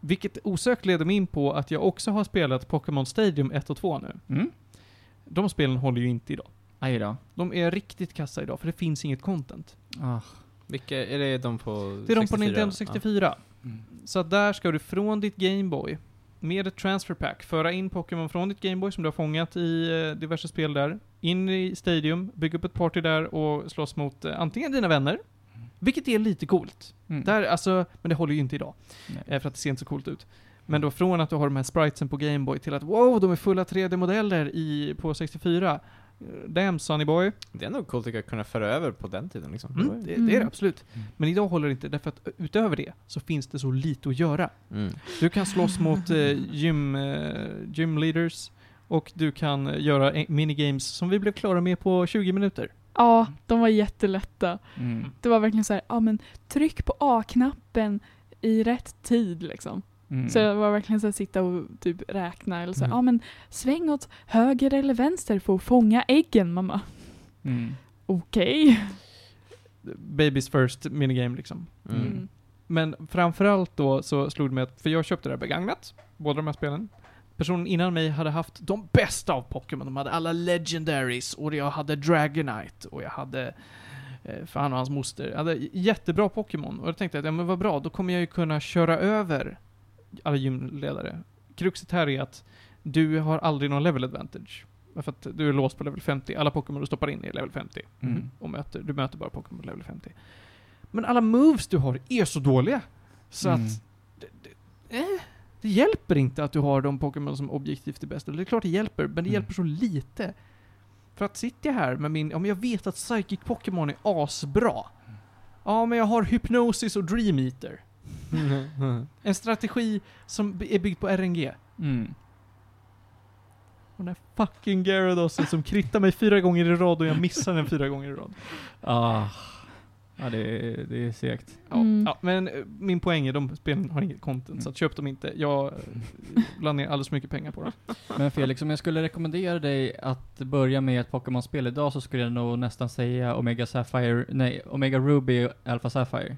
Speaker 3: vilket osökt leder mig in på att jag också har spelat Pokémon Stadium 1 och 2 nu.
Speaker 4: Mm.
Speaker 3: De spelen håller ju inte idag.
Speaker 4: Aj då.
Speaker 3: De är riktigt kassa idag, för det finns inget content.
Speaker 4: Ah.
Speaker 1: Vilka, är det de på
Speaker 3: Det är de på
Speaker 1: 64?
Speaker 3: Nintendo 64.
Speaker 4: Mm.
Speaker 3: Så att där ska du från ditt Gameboy, med ett transfer pack, föra in Pokémon från ditt Gameboy som du har fångat i eh, diverse spel där, in i Stadium, bygga upp ett party där och slåss mot eh, antingen dina vänner, vilket är lite coolt.
Speaker 4: Mm.
Speaker 3: Där, alltså, men det håller ju inte idag,
Speaker 4: Nej.
Speaker 3: eh, för att det ser inte så coolt ut. Men då från att du har de här spritesen på Gameboy till att wow, de är fulla 3D-modeller i, på 64. Eh, Damn Sonny Boy.
Speaker 1: Det är ändå coolt att kunna föra över på den tiden liksom.
Speaker 3: Mm,
Speaker 1: var ju-
Speaker 3: det, det är det
Speaker 2: Mm.
Speaker 3: absolut.
Speaker 4: Mm.
Speaker 3: Men idag håller det inte, därför att utöver det så finns det så lite att göra.
Speaker 1: Mm.
Speaker 3: Du kan slåss mot eh, gym, eh, gym leaders och du kan eh, göra eh, minigames som vi blev klara med på 20 minuter.
Speaker 2: Ja, de var jättelätta.
Speaker 4: Mm.
Speaker 2: Det var verkligen så här, ja men tryck på A-knappen i rätt tid liksom.
Speaker 4: Mm.
Speaker 2: Så det var verkligen så här, sitta och typ räkna eller så här,
Speaker 3: Mm.
Speaker 2: ja men sväng åt höger eller vänster för att fånga äggen mamma.
Speaker 4: Mm.
Speaker 2: Okej.
Speaker 3: Babies first minigame liksom.
Speaker 1: Mm.
Speaker 2: Mm.
Speaker 3: Men framförallt då så slog det mig att, för jag köpte det här begagnat, båda de här spelen. Personen innan mig hade haft de bästa av Pokémon. De hade alla legendaries och jag hade Dragonite och jag hade eh, för han och hans moster. Jag hade jättebra Pokémon. Och jag tänkte att, ja men vad bra, då kommer jag ju kunna köra över alla gymledare. Kruxet här är att du har aldrig någon level advantage. För att du är låst på level 50. Alla Pokémon du stoppar in är level 50.
Speaker 4: Mm.
Speaker 3: Och möter, du möter bara Pokémon på level 50. Men alla moves du har är så dåliga. Så
Speaker 4: Mm.
Speaker 3: att... Det, det, eh, det hjälper inte att du har de Pokémon som objektivt är bäst. Det är klart det hjälper, men det
Speaker 4: Mm.
Speaker 3: hjälper så lite. För att sitter jag här med min... Om jag vet att Psychic Pokémon är asbra. Ja, men jag har Hypnosis och Dream Eater. En strategi som är byggd på RNG.
Speaker 4: Mm.
Speaker 3: Och den här fucking Gyaradosen som krittar mig fyra gånger i rad och jag missar den fyra gånger i rad.
Speaker 4: Ah. Ja, det är, det är segt.
Speaker 3: Ja,
Speaker 2: Mm.
Speaker 3: ja, men eh, min poäng är de spelen har inget content, så att köp dem inte. Jag la ner alldeles för mycket pengar på dem.
Speaker 4: Men Felix, om jag skulle rekommendera dig att börja med ett Pokémon-spel idag så skulle jag nog nästan säga Omega Sapphire, nej, Omega Ruby och Alpha Sapphire.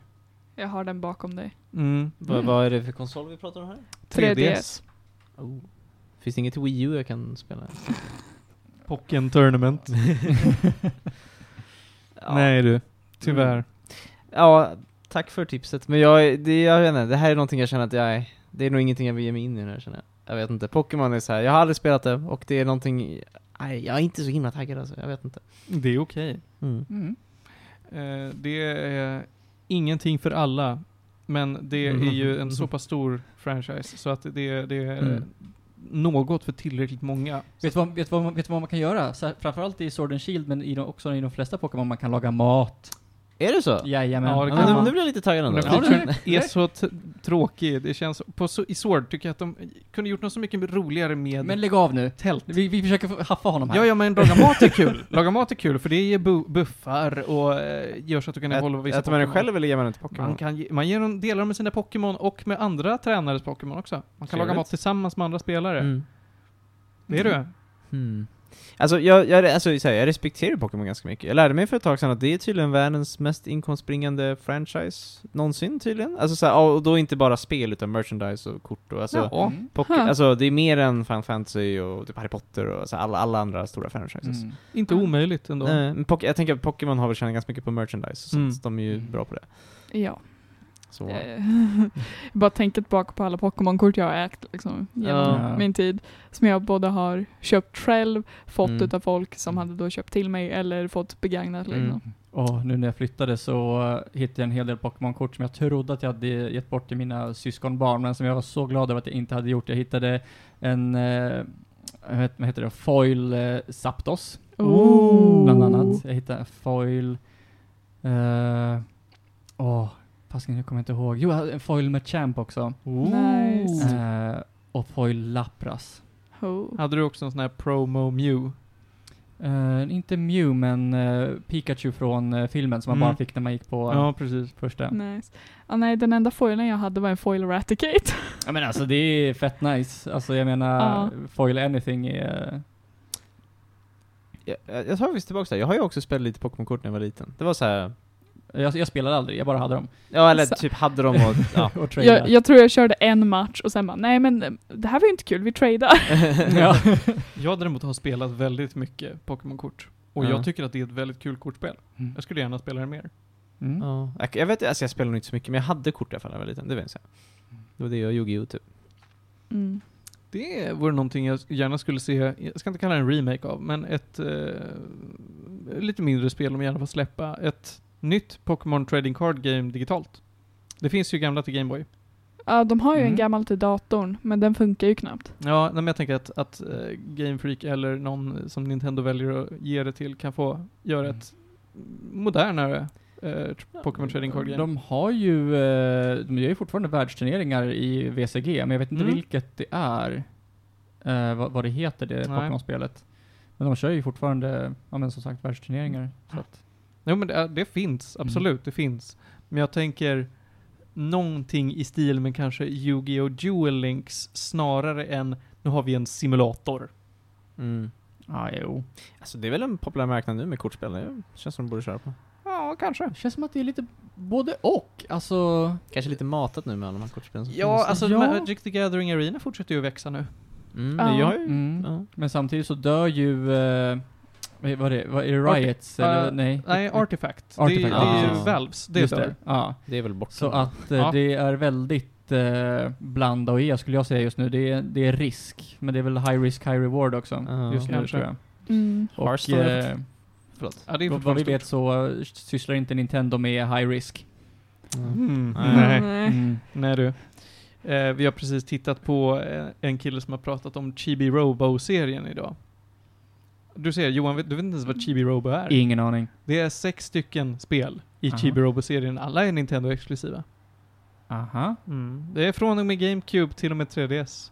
Speaker 2: Jag har den bakom dig.
Speaker 3: Mm.
Speaker 1: Vad, vad är det för konsol vi pratar om här?
Speaker 2: 3DS.
Speaker 1: Oh. Finns det inget Wii U jag kan spela?
Speaker 3: Pocken Tournament.
Speaker 1: Ja.
Speaker 3: Nej du, tyvärr.
Speaker 1: Ja, tack för tipset. Men jag, det, jag vet inte, det här är någonting jag känner att jag, det är nog ingenting jag vill ge mig in i nu känner jag. Jag vet inte. Pokémon är så här. jag har aldrig spelat det och det är någonting, nej, jag är inte så himla taggad alltså, jag vet inte.
Speaker 3: Det är okej.
Speaker 1: Mm.
Speaker 4: Mm.
Speaker 3: Eh, det är ingenting för alla, men det är ju en så pass stor franchise så att det, det är
Speaker 1: Mm.
Speaker 3: något för tillräckligt många.
Speaker 4: Vet du vad, vet vad, man- vet vad man kan göra? Så framförallt i Sword and Shield, men i de, också i de flesta Pokémon, man kan laga mat.
Speaker 1: Är det så?
Speaker 4: Jajamän.
Speaker 3: Ja, det
Speaker 1: Ja, nu, nu blir jag lite taggad ändå.
Speaker 3: Den
Speaker 4: Ja,
Speaker 3: featuren är så tråkig. Det känns, på, så- i Sword tycker jag att de kunde gjort något så mycket roligare med
Speaker 4: Men lägg av nu.
Speaker 3: tält.
Speaker 4: Vi, vi försöker haffa honom här.
Speaker 3: Ja, ja, men laga mat är kul. Laga mat är kul, för det ger bu- buffar och eh, gör så att du kan evolva vissa
Speaker 1: Äter man den själv eller ger man den till Pokémon?
Speaker 3: Man, kan ge, man ger dem, delar dem med sina Pokémon och med andra tränares Pokémon också. Man kan laga
Speaker 1: Trevligt.
Speaker 3: mat tillsammans med andra spelare.
Speaker 1: Mm.
Speaker 3: Det är du.
Speaker 1: Hmm. Alltså, jag, jag, alltså här, jag respekterar Pokémon ganska mycket. Jag lärde mig för ett tag sedan att det är tydligen världens mest inkomstbringande franchise någonsin tydligen. Alltså så här, och då inte bara spel utan merchandise och kort och alltså,
Speaker 3: Ja.
Speaker 4: Mm.
Speaker 1: Poké-
Speaker 2: Huh.
Speaker 1: alltså det är mer än Final Fantasy och typ Harry Potter och så här, alla, alla andra stora franchises.
Speaker 4: Mm.
Speaker 3: Inte omöjligt ändå.
Speaker 1: Nej, men Poké- jag tänker att Pokémon har väl tjänat ganska mycket på merchandise, så
Speaker 3: Mm.
Speaker 1: att de är ju
Speaker 4: Mm.
Speaker 1: bra på det.
Speaker 2: Ja.
Speaker 1: Så,
Speaker 2: Eh, jag bara tänker tillbaka på alla Pokémon-kort jag har ägt liksom, genom
Speaker 4: Ja.
Speaker 2: min tid. Som jag både har köpt själv, fått
Speaker 1: Mm.
Speaker 2: utav folk som hade då köpt till mig eller fått begagnat
Speaker 1: Mm.
Speaker 2: liksom.
Speaker 4: Och nu när jag flyttade så uh, hittade jag en hel del Pokémon-kort som jag trodde att jag hade gett bort till mina syskonbarn, men som jag var så glad över att jag inte hade gjort. Jag hittade en, uh, vad heter- det, foil uh, Zapdos,
Speaker 2: Oh.
Speaker 4: bland annat. Jag hittade foil, uh, åh, fasiken jag kommer inte ihåg. Jo, jag hade en foil med Champ också.
Speaker 2: Nice.
Speaker 4: Uh, och foil Lapras.
Speaker 2: Oh.
Speaker 3: Hade du också en sån här promo Mew?
Speaker 4: Uh, inte Mew, men uh, Pikachu från uh, filmen som man
Speaker 3: Mm.
Speaker 4: bara fick när man gick på uh,
Speaker 3: Ja, precis.
Speaker 4: första.
Speaker 2: Nice. Ah, nej, den enda foilen jag hade var en foil Raticate.
Speaker 4: Ja men alltså det är fett nice. Alltså jag menar,
Speaker 2: Ja.
Speaker 4: foil anything är...
Speaker 1: jag, jag jag tar faktiskt tillbaka det. Jag har ju också spelat lite Pokémon-kort när jag var liten. Det var så här.
Speaker 4: Jag, jag spelade aldrig, jag bara hade dem.
Speaker 1: ja eller
Speaker 2: Så-
Speaker 1: typ hade dem och, ja.
Speaker 4: och tradade.
Speaker 2: jag, jag tror jag körde en match och sen bara, nej men det här var ju inte kul, vi tradar.
Speaker 4: ja.
Speaker 3: Jag däremot har spelat väldigt mycket Pokémon-kort. Och
Speaker 1: Ja.
Speaker 3: jag tycker att det är ett väldigt kul kortspel.
Speaker 4: Mm.
Speaker 3: Jag skulle gärna spela det mer.
Speaker 4: Mm.
Speaker 1: Ja, jag, jag vet alltså jag spelade nog inte så mycket, men jag hade kort i alla fall när jag var liten, det vill jag. Det var det och Yu-Gi-Oh! typ.
Speaker 2: Mm.
Speaker 3: Det vore någonting jag gärna skulle se, jag ska inte kalla det en remake av, men ett eh, lite mindre spel de gärna får släppa. Ett nytt Pokémon Trading Card Game digitalt. Det finns ju gamla till Gameboy.
Speaker 2: Ja, de har ju
Speaker 4: Mm.
Speaker 2: en gammal till datorn, men den funkar ju knappt.
Speaker 3: Ja, nej, men jag tänker att, att Game Freak eller någon som Nintendo väljer att ge det till kan få göra
Speaker 4: Mm.
Speaker 3: ett modernare eh, Pokémon Trading Card Game.
Speaker 4: De har ju, eh, de gör ju fortfarande världsturneringar i VCG, men jag vet inte
Speaker 3: Mm.
Speaker 4: vilket det är. Eh, vad, vad det heter, det. Pokémon-spelet. Men de kör ju fortfarande, ja men som sagt, världsturneringar. Så att,
Speaker 3: Jo men det, det finns,
Speaker 4: Mm.
Speaker 3: absolut, det finns. Men jag tänker någonting i stil med kanske Yu-Gi-Oh! Duel Links snarare än nu har vi en simulator.
Speaker 1: Mm.
Speaker 4: ja, jo.
Speaker 1: Alltså det är väl en populär marknad nu med kortspel, det känns som de borde köra på.
Speaker 3: Ja, kanske.
Speaker 4: Det känns som att det är lite både och. Alltså,
Speaker 1: Kanske lite matat nu med alla de här kortspelen som
Speaker 3: Ja,
Speaker 1: finns.
Speaker 3: alltså
Speaker 4: Ja.
Speaker 3: Magic the Gathering Arena fortsätter ju att växa nu.
Speaker 1: Mm,
Speaker 2: Ja.
Speaker 1: ju...
Speaker 4: mm.
Speaker 1: Ja.
Speaker 4: Men samtidigt så dör ju, eh, vad är det, vad är det Riots? eller
Speaker 3: eh,
Speaker 4: nej?
Speaker 3: Nej, Artifact.
Speaker 4: Artifact,
Speaker 3: Det, det är ju Valves, det
Speaker 4: Just det. Ja.
Speaker 1: Det är väl borta.
Speaker 4: Så att eh,
Speaker 3: Ja.
Speaker 4: det är väldigt eh, blanda och e skulle jag säga just nu. Det är, det är risk, men det är väl high risk, high reward också.
Speaker 1: Ja,
Speaker 4: just nu
Speaker 3: kanske.
Speaker 4: tror jag.
Speaker 2: Mm.
Speaker 4: Och eh,
Speaker 1: Förlåt.
Speaker 3: Ja, det är
Speaker 4: vad, vi vet så eh, sysslar inte Nintendo med high risk.
Speaker 3: Mm.
Speaker 1: Nej.
Speaker 3: Nej.
Speaker 4: Mm.
Speaker 3: Nej du. Eh, vi har precis tittat på en kille som har pratat om Chibi Robo-serien idag. Du ser, Johan, du vet inte ens vad Chibi Robo är?
Speaker 4: Ingen aning.
Speaker 3: Det är sex stycken spel i
Speaker 4: Aha.
Speaker 3: Chibi Robo-serien. Alla är Nintendo-exklusiva.
Speaker 4: Aha.
Speaker 3: Mm. Det är från och med GameCube till och med 3DS.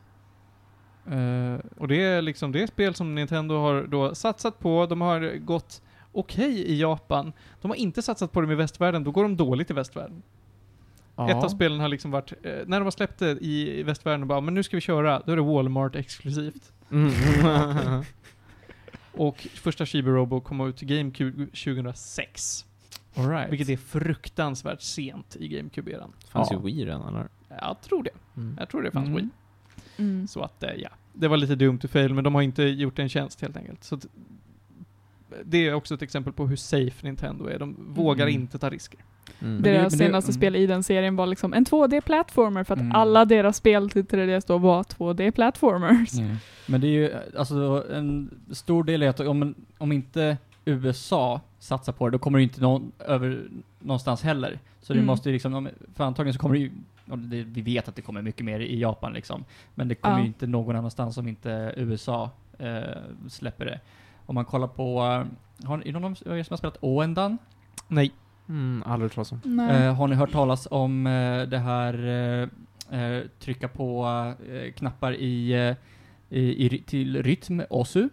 Speaker 4: Eh,
Speaker 3: Och det är liksom, det är spel som Nintendo har då satsat på. De har gått okej i Japan. De har inte satsat på dem i västvärlden, då går de dåligt i västvärlden.
Speaker 4: ja.
Speaker 3: Ett av spelen har liksom varit, eh, när de har släppt det i, i västvärlden och bara, men nu ska vi köra, då är det Walmart exklusivt.
Speaker 1: Mm.
Speaker 3: Och första Chibi Robo kom ut till GameCube 2006.
Speaker 4: All right.
Speaker 3: Vilket är fruktansvärt sent i GameCube-eran.
Speaker 1: fanns
Speaker 4: Ja.
Speaker 1: ju Wii redan eller?
Speaker 3: Jag tror det.
Speaker 1: Mm.
Speaker 3: Jag tror det fanns
Speaker 4: Mm.
Speaker 3: Wii.
Speaker 2: Mm.
Speaker 3: Så att, eh, ja. Det var lite dumt to fail, men de har inte gjort en tjänst helt enkelt. Så att, det är också ett exempel på hur safe Nintendo är. De vågar
Speaker 1: Mm.
Speaker 3: inte ta risker.
Speaker 1: Mm.
Speaker 4: det-
Speaker 2: Deras
Speaker 4: det-
Speaker 2: senaste
Speaker 4: mm.
Speaker 2: spel i den serien var liksom en 2D-plattformer för att
Speaker 4: Mm.
Speaker 2: alla deras spel till 3DS då var 2D-plattformers.
Speaker 4: Mm. Men det är ju, alltså en stor del är att om, om inte USA satsar på det, då kommer det inte någon över någonstans heller. Så det
Speaker 2: Mm.
Speaker 4: måste ju liksom, om- för antagligen så kommer det ju, och det, vi vet att det kommer mycket mer i Japan liksom, men det kommer
Speaker 2: Ja.
Speaker 4: ju inte någon annanstans om inte USA eh, släpper det. Om man kollar på, har, är det någon av er som har spelat Oendan?
Speaker 3: Nej.
Speaker 1: Mm, aldrig hört.
Speaker 4: Eh, har ni hört talas om eh, det här eh, eh, trycka på eh, knappar i, eh, i, i, till rytm, OSU?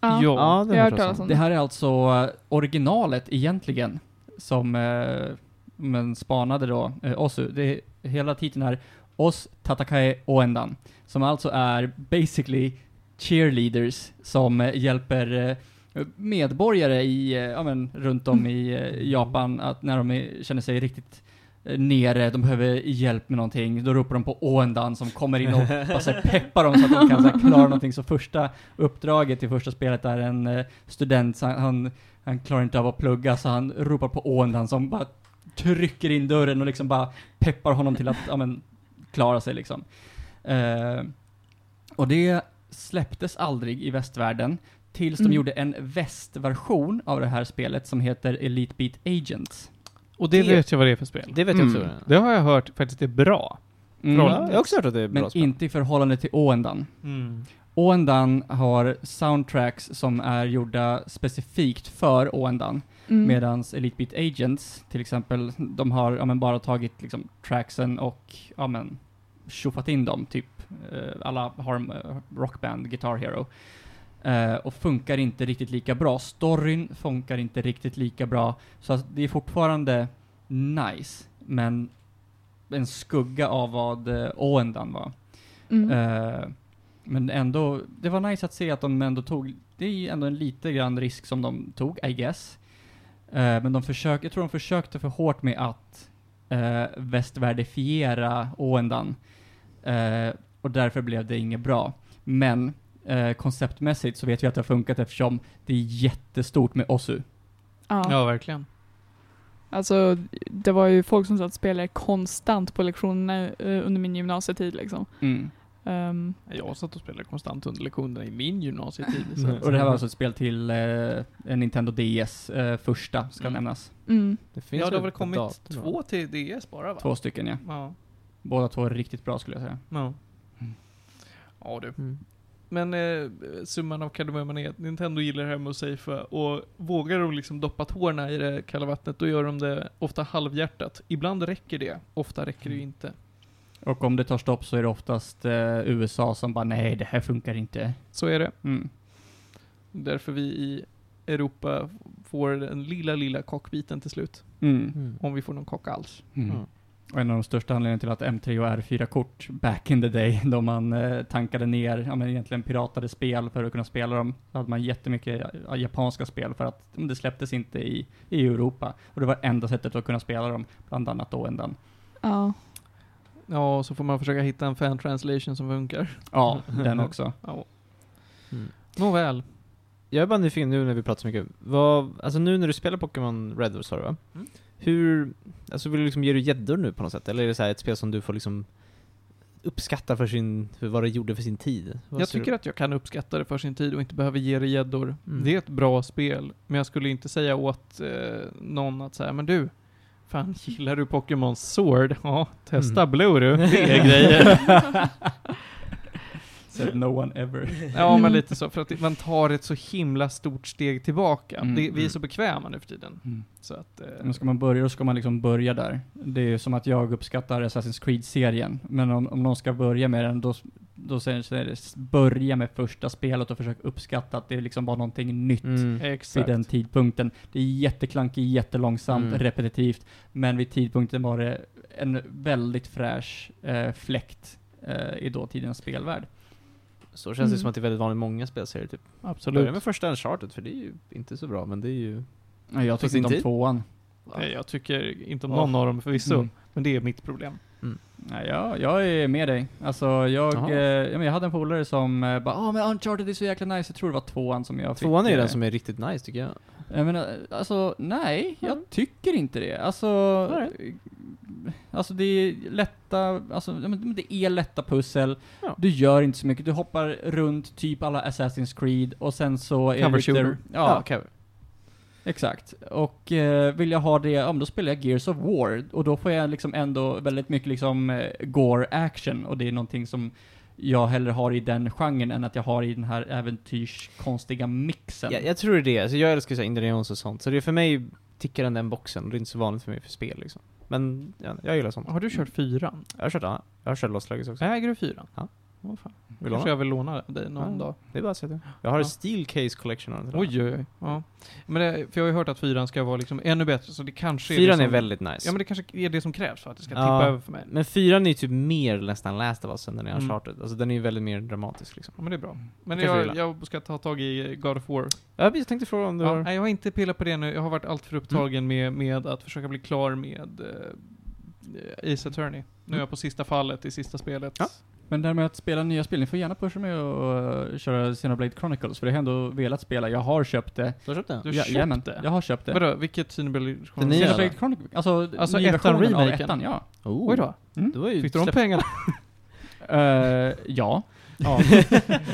Speaker 2: ja.
Speaker 3: Ja.
Speaker 1: det
Speaker 2: jag har
Speaker 1: hört
Speaker 2: talas om
Speaker 4: Det här är alltså eh, originalet egentligen, som eh, men spanade då eh, Osu. Det är, hela titeln är Os Tatakae Oendan, som alltså är basically cheerleaders som eh, hjälper eh, medborgare i, eh, ja, men, runt om i eh, Japan att när de är, känner sig riktigt eh, nere, de behöver hjälp med någonting, då ropar de på Oendan som kommer in och bara så här peppar dem så att de kan så här, klara någonting. Så första uppdraget i första spelet är en eh, student, han, han, han klarar inte av att plugga så han ropar på Oendan som bara trycker in dörren och liksom bara peppar honom till att, ja men, klara sig liksom. Eh, och det släpptes aldrig i västvärlden tills de
Speaker 2: Mm.
Speaker 4: gjorde en västversion av det här spelet som heter Elite Beat Agents.
Speaker 3: Och det,
Speaker 1: Det-
Speaker 3: vet jag vad det är för spel.
Speaker 1: Det vet jag också.
Speaker 4: Mm.
Speaker 1: det
Speaker 3: har jag hört faktiskt är bra.
Speaker 4: Mm.
Speaker 1: Ja, jag har också hört att det är bra
Speaker 4: Men
Speaker 1: spel.
Speaker 4: inte i förhållande till Oendan. Oendan har soundtracks som är gjorda specifikt för Oendan.
Speaker 2: Mm.
Speaker 4: Medans Elite Beat Agents, till exempel, de har ja, men bara tagit liksom, tracksen och ja, men, tjoffat in dem, typ eh, alla harm, eh, rockband, Guitar Hero. Eh, och funkar inte riktigt lika bra. Storyn funkar inte riktigt lika bra. Så att det är fortfarande nice, men en skugga av vad eh, Oendan var.
Speaker 2: Mm.
Speaker 4: Eh, men ändå, det var nice att se att de ändå tog, det är ju ändå en lite grann risk som de tog, I guess. Eh, men de försökte, jag tror de försökte för hårt med att uh, västvärdifiera Oendan. Och därför blev det inget bra. Men eh, konceptmässigt så vet vi att det har funkat eftersom det är jättestort med Osu.
Speaker 2: ja.
Speaker 3: Ja, verkligen.
Speaker 2: Alltså, det var ju folk som satt och spelade konstant på lektionerna eh, under min gymnasietid liksom.
Speaker 4: Mm.
Speaker 2: Ehm,
Speaker 3: Jag satt och spelade konstant under lektionerna i min gymnasietid. så.
Speaker 4: Och det här var alltså ett spel till eh, en Nintendo DS, eh, första ska
Speaker 3: Mm.
Speaker 4: nämnas.
Speaker 2: mm.
Speaker 1: Det finns
Speaker 3: Ja, det har
Speaker 1: väl
Speaker 3: kommit
Speaker 1: datorn, va?
Speaker 3: två till DS bara va?
Speaker 4: Två stycken ja.
Speaker 3: Ja.
Speaker 4: Båda två är riktigt bra skulle jag säga.
Speaker 3: Ja.
Speaker 4: Mm.
Speaker 3: Ja du.
Speaker 1: Mm.
Speaker 3: Men eh, summan av kardemumman är att Nintendo gillar det här med att safea och vågar de liksom doppa tårna i det kalla vattnet, då gör de det ofta halvhjärtat. Ibland räcker det, ofta räcker det ju inte.
Speaker 4: Och om det tar stopp så är det oftast eh, USA som bara nej, det här funkar inte.
Speaker 3: Så är det.
Speaker 4: Mm.
Speaker 3: Därför vi i Europa får den lilla, lilla kockbiten till slut.
Speaker 4: Mm.
Speaker 1: Mm.
Speaker 3: Om vi får någon kock alls.
Speaker 4: Mm. En av de största anledningarna till att M3 och R4-kort back in the day, då man eh, tankade ner, ja men egentligen piratade spel för att kunna spela dem, så hade man jättemycket ja, japanska spel för att det släpptes inte i, i Europa. Och det var enda sättet att kunna spela dem, bland annat då ändan.
Speaker 2: Ja.
Speaker 3: Ja, och så får man försöka hitta en fan translation som funkar.
Speaker 4: Ja, den också.
Speaker 3: Ja.
Speaker 1: Mm.
Speaker 3: Nåväl.
Speaker 1: Jag är bara nyfiken nu när vi pratar så mycket. Vad, alltså nu när du spelar Pokémon Red, sa du va?
Speaker 3: Mm.
Speaker 1: Hur, alltså vill du liksom ge dig gäddor nu på något sätt? Eller är det så här ett spel som du får liksom uppskatta för sin, för vad det gjorde för sin tid? Vad
Speaker 3: Jag tycker
Speaker 1: du?
Speaker 3: att jag kan uppskatta det för sin tid och inte behöver ge det gäddor.
Speaker 1: Mm.
Speaker 3: Det är ett bra spel, men jag skulle inte säga åt eh, någon att säga men du, fan gillar du Pokémon Sword? Ja, testa
Speaker 1: Mm.
Speaker 3: Blue du, det är grejer.
Speaker 4: Said no one ever.
Speaker 3: Ja, men lite så, för att man tar ett så himla stort steg tillbaka.
Speaker 4: Mm,
Speaker 3: det, vi är
Speaker 1: mm.
Speaker 3: så bekväma nu för tiden.
Speaker 4: Mm.
Speaker 3: Så att, eh,
Speaker 4: Men ska man börja, då ska man liksom börja där. Det är ju som att jag uppskattar Assassin's Creed-serien, men om, om någon ska börja med den, då, då säger det börja med första spelet och försök uppskatta att det liksom var någonting nytt
Speaker 1: Mm.
Speaker 4: vid den tidpunkten. Det är jätteklankigt, jättelångsamt,
Speaker 1: Mm.
Speaker 4: repetitivt, men vid tidpunkten var det en väldigt fräsch eh, fläkt eh, i dåtidens spelvärld.
Speaker 1: Så känns det
Speaker 2: Mm.
Speaker 1: som att det är väldigt vanligt många spelserier typ. Börja
Speaker 3: Absolut.
Speaker 1: med första Uncharted, för det är ju inte så bra, men det är ju...
Speaker 4: Ja, jag tycker inte om
Speaker 1: tid.
Speaker 4: tvåan.
Speaker 3: Nej, jag tycker inte om någon av dem förvisso,
Speaker 4: Mm.
Speaker 3: men det är mitt problem.
Speaker 4: Nej, jag, jag är med dig. Alltså, jag, eh, ja, jag hade en polare som eh, bara ah men Uncharted är så jäkla nice, jag tror det var tvåan som jag fick.
Speaker 1: Tvåan är ju
Speaker 4: eh,
Speaker 1: den som är riktigt nice tycker jag.
Speaker 4: Jag menar, alltså nej, jag
Speaker 1: Mm.
Speaker 4: tycker inte det. Alltså,
Speaker 1: Nej.
Speaker 4: alltså det är lätta, alltså ja, det är lätta pussel.
Speaker 1: Ja.
Speaker 4: Du gör inte så mycket, du hoppar runt typ alla Assassin's Creed och sen så är
Speaker 3: Cover
Speaker 4: det lite,
Speaker 3: shooter.
Speaker 4: Ja,
Speaker 1: cover.
Speaker 4: Exakt. Och eh, vill jag ha det, ja men då spelar jag Gears of War. Och då får jag liksom ändå väldigt mycket liksom eh, gore action och det är någonting som jag hellre har i den genren än att jag har i den här äventyrskonstiga mixen.
Speaker 1: Ja, jag tror det är det. Alltså, jag älskar så Indiana Jones och sånt, så det är för mig tickar den den boxen, och det är inte så vanligt för mig för spel liksom. Men ja, jag gillar sånt.
Speaker 3: Har du kört fyran?
Speaker 1: Jag har kört, ja, jag har kört Lost Legacy också.
Speaker 3: Äger du fyran?
Speaker 1: Ja.
Speaker 3: Åh, fan.
Speaker 1: Vill
Speaker 3: Kanske jag vill låna dig någon
Speaker 1: Ja.
Speaker 3: dag.
Speaker 1: Det är bara att säga Jag har
Speaker 3: Ja.
Speaker 1: en Steel Case Collection av den.
Speaker 3: Oj, oj, oj. Ja. Men det, för jag har ju hört att fyran ska vara liksom ännu bättre, så det kanske är
Speaker 1: Fyran
Speaker 3: det
Speaker 1: är väldigt nice.
Speaker 3: Ja men det kanske är det som krävs för att det ska
Speaker 1: Ja,
Speaker 3: tippa över för mig.
Speaker 1: Men fyran är ju typ mer nästan Last of Us än den är
Speaker 3: Mm.
Speaker 1: Uncharted. Alltså den är ju väldigt mer dramatisk liksom.
Speaker 3: Ja men det är bra. Men
Speaker 1: Kanske du
Speaker 3: jag, jag ska ta tag i God of War.
Speaker 1: Ja, jag tänkte fråga om du
Speaker 3: Ja,
Speaker 1: har...
Speaker 3: nej, jag har inte pillat på det nu, jag har varit alltför upptagen med, med att försöka bli klar med uh, Ace Attorney. Nu är jag på sista fallet i sista spelet.
Speaker 1: Ja.
Speaker 4: Men det här med att spela nya spel, ni får gärna pusha mig och uh, köra Xenoblade Chronicles, för det har jag ändå velat spela. Jag har köpt det.
Speaker 1: Du har köpt den?
Speaker 3: Du har
Speaker 4: Ja,
Speaker 3: köpt
Speaker 4: jajamän,
Speaker 3: det?
Speaker 4: Jag har köpt det.
Speaker 3: Vadå, vilket Xenoblade
Speaker 1: Det nya,
Speaker 4: Xenoblade? Chronicles, alltså,
Speaker 3: Alltså
Speaker 4: nya
Speaker 3: ettan,
Speaker 4: versionen av
Speaker 3: remaken?
Speaker 4: ettan, ja.
Speaker 1: Oh.
Speaker 3: Oj då.
Speaker 4: Mm.
Speaker 1: Ju
Speaker 3: Fick du de pengarna?
Speaker 4: Eh, ja.
Speaker 3: ja.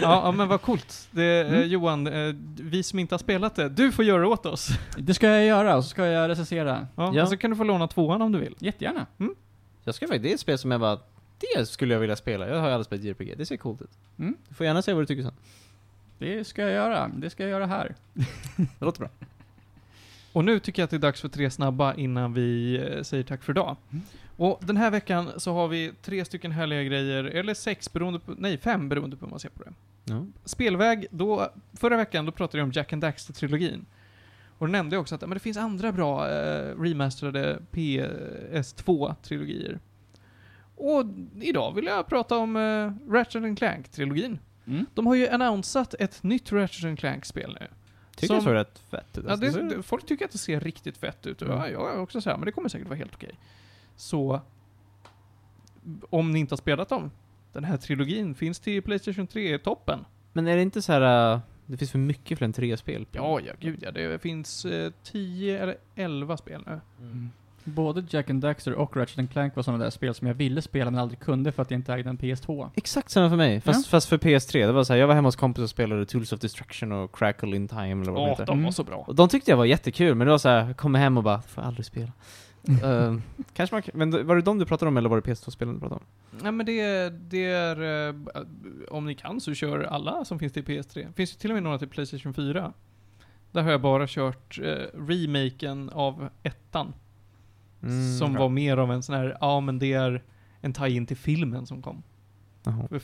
Speaker 3: ja, men vad coolt. Det, eh,
Speaker 4: Mm.
Speaker 3: Johan, eh, vi som inte har spelat det, du får göra det åt oss.
Speaker 4: Det ska jag göra, och så ska jag recensera.
Speaker 3: Ja,
Speaker 1: Ja.
Speaker 3: Och så kan du få låna tvåan om du vill.
Speaker 4: Jättegärna.
Speaker 1: Jag ska faktiskt, det är ett spel som jag bara, det skulle jag vilja spela. Jag har aldrig spelat JRPG, det ser coolt ut.
Speaker 4: Mm.
Speaker 1: Du får gärna säga vad du tycker sen.
Speaker 4: Det ska jag göra. Det ska jag göra här.
Speaker 1: Det låter bra.
Speaker 3: Och nu tycker jag att det är dags för tre snabba innan vi eh, säger tack för idag.
Speaker 4: Mm.
Speaker 3: Och den här veckan så har vi tre stycken härliga grejer, eller sex beroende på, nej fem beroende på hur man ser på det.
Speaker 1: Ja.
Speaker 3: Spelväg, då, förra veckan då pratade jag om Jack and Daxter-trilogin. Och då nämnde jag också att men det finns andra bra eh, remasterade PS2-trilogier. Och idag vill jag prata om eh, Ratchet and Clank-trilogin.
Speaker 4: Mm.
Speaker 3: De har ju annonsat ett nytt Ratchet and Clank-spel nu.
Speaker 1: Tycker
Speaker 3: Som-
Speaker 1: jag såg rätt fett ut.
Speaker 3: Ja,
Speaker 1: Alltså,
Speaker 3: det,
Speaker 1: ser-
Speaker 3: det, folk tycker att det ser riktigt fett ut. Och
Speaker 1: Mm.
Speaker 3: ja, jag är också så här, men det kommer säkert vara helt okej. Så, om ni inte har spelat dem, den här trilogin finns till Playstation 3-toppen.
Speaker 1: Men är det inte så här... äh, det finns för mycket för en tre-spel?
Speaker 3: Ja, ja, gud ja. Det finns eh, 10 eller 11 spel nu.
Speaker 1: Mm.
Speaker 4: Både Jack and Daxter och Ratchet and Clank var sådana där spel som jag ville spela men aldrig kunde för att jag inte ägde en PS2.
Speaker 1: Exakt samma för mig, fast, fast för PS3. Det var så här, jag var hemma hos kompis och spelade Tools of Destruction och Crackle in Time eller vad de
Speaker 3: Åh,
Speaker 1: heter.
Speaker 3: de var
Speaker 4: Mm.
Speaker 3: så bra.
Speaker 1: Och de tyckte jag var jättekul, men det var så här, jag kommer hem och bara, får jag aldrig spela. uh, kanske man men var det de du pratade om eller var det PS2-spelen du pratade om?
Speaker 3: Nej men det, det är, eh, om ni kan så kör alla som finns till PS3. Finns ju till och med några till Playstation 4. Där har jag bara kört eh, remaken av ettan.
Speaker 1: Mm,
Speaker 3: som
Speaker 1: bra.
Speaker 3: var mer av en sån här, ja men det är en tie-in till filmen som kom.
Speaker 1: Jaha. Ja,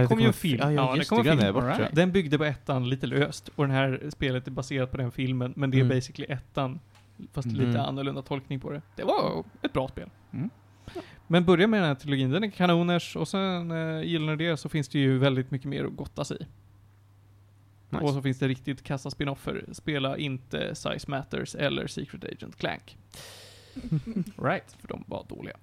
Speaker 3: Det kom ju en film.
Speaker 1: Ja, ja,
Speaker 3: det kom
Speaker 1: det,
Speaker 3: en film.
Speaker 1: bort
Speaker 4: right.
Speaker 3: Den byggde på ettan lite löst, och det här spelet är baserat på den filmen, men det är
Speaker 1: Mm.
Speaker 3: basically ettan, fast
Speaker 1: Mm.
Speaker 3: lite annorlunda tolkning på det. Det var ett bra spel.
Speaker 4: Mm.
Speaker 3: Men börja med den här trilogin, den är kanoners, och sen eh, gillar ni det så finns det ju väldigt mycket mer att gotta sig i.
Speaker 1: Nice.
Speaker 3: Och så finns det riktigt kassa spinoffer. Spela inte Size Matters eller Secret Agent Clank. right, för de var dåliga.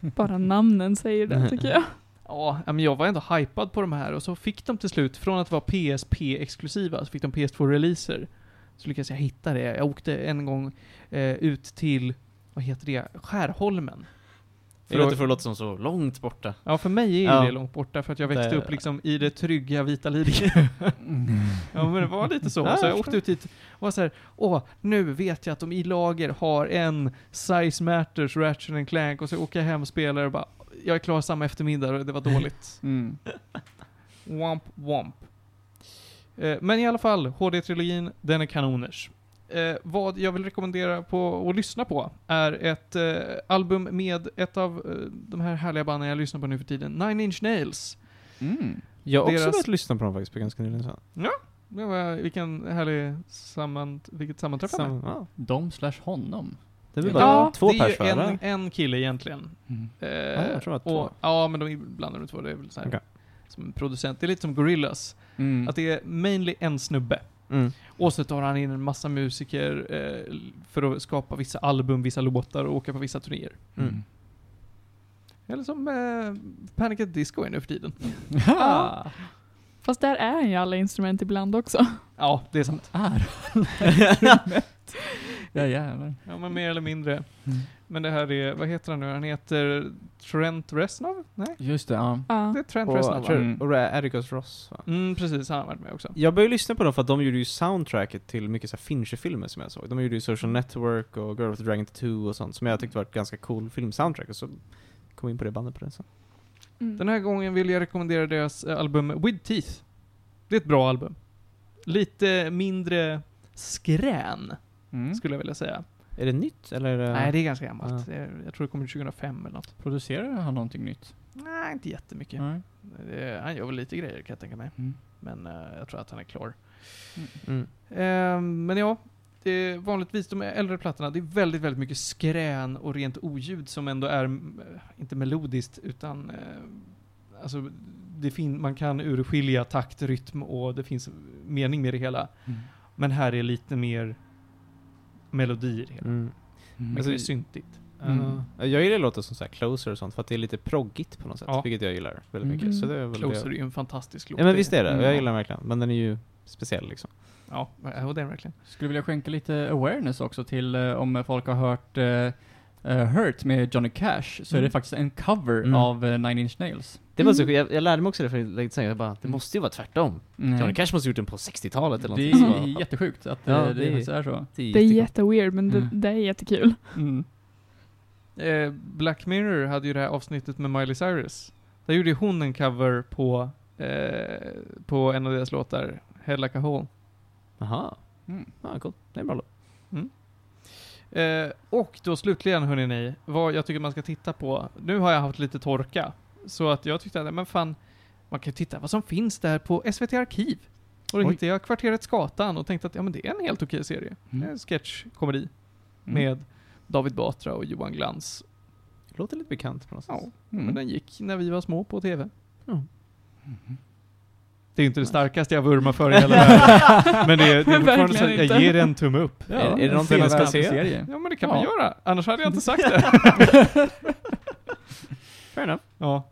Speaker 2: Bara namnen säger det tycker jag.
Speaker 3: Ja, men jag var ändå hypad på de här och så fick de till slut, från att vara PSP-exklusiva, så fick de PS2-releaser. Så lyckades jag hitta det. Jag åkte en gång eh, ut till, vad heter det, Skärholmen.
Speaker 1: Det låter för att låta som så långt borta.
Speaker 3: Ja, för mig är
Speaker 1: Ja.
Speaker 3: det långt borta för att jag växte
Speaker 1: Det-
Speaker 3: upp liksom i det trygga vita Lidingö. ja, men det var lite så.
Speaker 1: Ja,
Speaker 3: så jag åkte ut dit och var så här, åh, nu vet jag att de i lager har en Size Matters Ratchet and Clank och så åker jag hem och spelar och bara, jag är klar samma eftermiddag och det var dåligt.
Speaker 4: Mm.
Speaker 3: Womp womp. Eh, men i alla fall, HD-trilogin, den är kanoners. Eh, vad jag vill rekommendera på att lyssna på är ett eh, album med ett av eh, de här härliga banden jag lyssnar på nu för tiden, Nine Inch Nails.
Speaker 4: Mm.
Speaker 1: Jag har också
Speaker 3: Deras-
Speaker 1: börjat lyssna på dem faktiskt på ganska nyligen. Så.
Speaker 3: Det var, vilken härlig sammant, vilket sammanträffande.
Speaker 1: Sam, ja.
Speaker 4: De slash honom.
Speaker 1: Det är väl
Speaker 3: Ja,
Speaker 1: bara två
Speaker 3: det är ju
Speaker 1: pers
Speaker 3: en, en kille egentligen.
Speaker 4: Mm.
Speaker 3: Eh,
Speaker 1: jag tror att två.
Speaker 3: och, Ja, men de blandar de två. Det är väl så här,
Speaker 1: Okej.
Speaker 3: som en producent. Det är lite som Gorillaz.
Speaker 4: Mm.
Speaker 3: Att det är mainly en snubbe.
Speaker 1: Mm.
Speaker 3: Och så tar han in en massa musiker eh, för att skapa vissa album, vissa låtar och åka på vissa turnéer.
Speaker 1: Mm.
Speaker 4: Mm.
Speaker 3: Eller som eh, Panic at Disco är nu för tiden.
Speaker 2: Ja. Fast där är ju alla instrument ibland också.
Speaker 3: Ja, det är sant.
Speaker 4: Är. ja jävlar.
Speaker 3: Ja, men mer eller mindre.
Speaker 4: Mm.
Speaker 3: Men det här är, vad heter han nu? Han heter Trent Reznov? Nej,
Speaker 4: Just det, ja.
Speaker 2: Ja.
Speaker 3: det är Trent
Speaker 1: Och,
Speaker 3: Reznov va?
Speaker 4: Mm.
Speaker 1: och Atticus Ross va?
Speaker 3: Mm, precis. Han har varit med också.
Speaker 1: Jag började lyssna på dem för att de gjorde ju soundtracket till mycket så här Fincher-filmer som jag såg. De gjorde ju Social Network och Girl with the Dragon Tattoo och sånt som jag tyckte var ett ganska cool filmsoundtrack och så kom jag in på det bandet på det sen.
Speaker 2: Mm.
Speaker 3: Den här gången vill jag rekommendera deras eh, album With Teeth. Det är ett bra album. Lite mindre skrän,
Speaker 4: Mm.
Speaker 3: skulle jag vilja säga.
Speaker 1: Är det nytt eller? Är det...
Speaker 3: Nej, det är ganska gammalt.
Speaker 1: Ja.
Speaker 3: Jag tror det kommer 2005 eller något.
Speaker 4: Producerar han någonting nytt?
Speaker 3: Nej, inte jättemycket.
Speaker 4: Nej.
Speaker 3: Det, han gör väl lite grejer kan jag tänka mig.
Speaker 4: Mm.
Speaker 3: Men eh, jag tror att han är klar.
Speaker 1: Mm.
Speaker 3: Ehm, men ja, det är vanligtvis de äldre plattorna, det är väldigt, väldigt mycket skrän och rent oljud som ändå är, mm, inte melodiskt, utan eh, alltså, det fin- man kan urskilja takt, rytm och det finns mening med det hela.
Speaker 4: Mm.
Speaker 3: Men här är lite mer melodi i det hela.
Speaker 1: Mm.
Speaker 4: Mm.
Speaker 3: Mycket
Speaker 1: Alltså,
Speaker 3: mer syntigt.
Speaker 4: Mm.
Speaker 1: Ja. Jag gillar låtar som så här closer och sånt för att det är lite proggigt på något sätt,
Speaker 3: Ja.
Speaker 1: vilket jag gillar väldigt
Speaker 3: Mm.
Speaker 1: mycket. Så det är väl
Speaker 3: Closer
Speaker 1: det.
Speaker 3: är ju en fantastisk låt.
Speaker 1: Ja men visst är det,
Speaker 3: Mm.
Speaker 1: jag gillar den verkligen. Men den är ju speciell liksom.
Speaker 3: Ja, och den verkligen.
Speaker 4: Skulle vilja skänka lite awareness också till eh, om folk har hört eh, eh, Hurt med Johnny Cash, så är
Speaker 3: Mm.
Speaker 4: det faktiskt en cover
Speaker 1: Mm.
Speaker 4: av eh, Nine Inch Nails.
Speaker 1: Det var så,
Speaker 2: Mm.
Speaker 1: jag, jag lärde mig också det för länge sedan, jag bara, det
Speaker 4: Mm.
Speaker 1: måste ju vara tvärtom.
Speaker 4: Nej.
Speaker 1: Johnny Cash måste ha gjort den på 60-talet eller
Speaker 4: Det är
Speaker 1: så-
Speaker 4: jättesjukt att
Speaker 1: Ja,
Speaker 4: eh,
Speaker 1: det
Speaker 4: det
Speaker 1: är-
Speaker 4: faktiskt är så.
Speaker 2: Det är
Speaker 1: jättekul.
Speaker 2: jätteweird, men det,
Speaker 4: Mm.
Speaker 2: det är jättekul.
Speaker 4: Mm.
Speaker 3: Eh, Black Mirror hade ju det här avsnittet med Miley Cyrus. Där gjorde hon en cover på, eh, på en av deras låtar, Head Like a Hole.
Speaker 1: Jaha,
Speaker 4: Mm.
Speaker 1: ja, coolt. Det är en bra låt.
Speaker 3: Eh, och då slutligen hörni ni, vad jag tycker man ska titta på. Nu har jag haft lite torka. Så att jag tyckte att, men fan, man kan titta vad som finns där på SVT Arkiv. Och då
Speaker 4: Oj.
Speaker 3: hittade jag Kvarteret Skatan och tänkte att ja men det är en helt okej serie.
Speaker 4: Mm.
Speaker 3: En sketchkomedi
Speaker 4: Mm.
Speaker 3: med David Batra och Johan Glans.
Speaker 1: Låter lite bekant på något sätt.
Speaker 3: Ja,
Speaker 4: Mm.
Speaker 3: men den gick när vi var små på TV.
Speaker 1: Ja.
Speaker 3: Det är inte det starkaste jag vurmar för i hela världen. Men det är, det är fortfarande så att jag ger en tumme upp.
Speaker 1: Är- är det
Speaker 4: en
Speaker 1: någonting jag ska se?
Speaker 4: serie.
Speaker 3: Ja men det kan
Speaker 4: Ja.
Speaker 3: man göra. Annars hade jag inte sagt det.
Speaker 1: Fair enough.
Speaker 3: ja.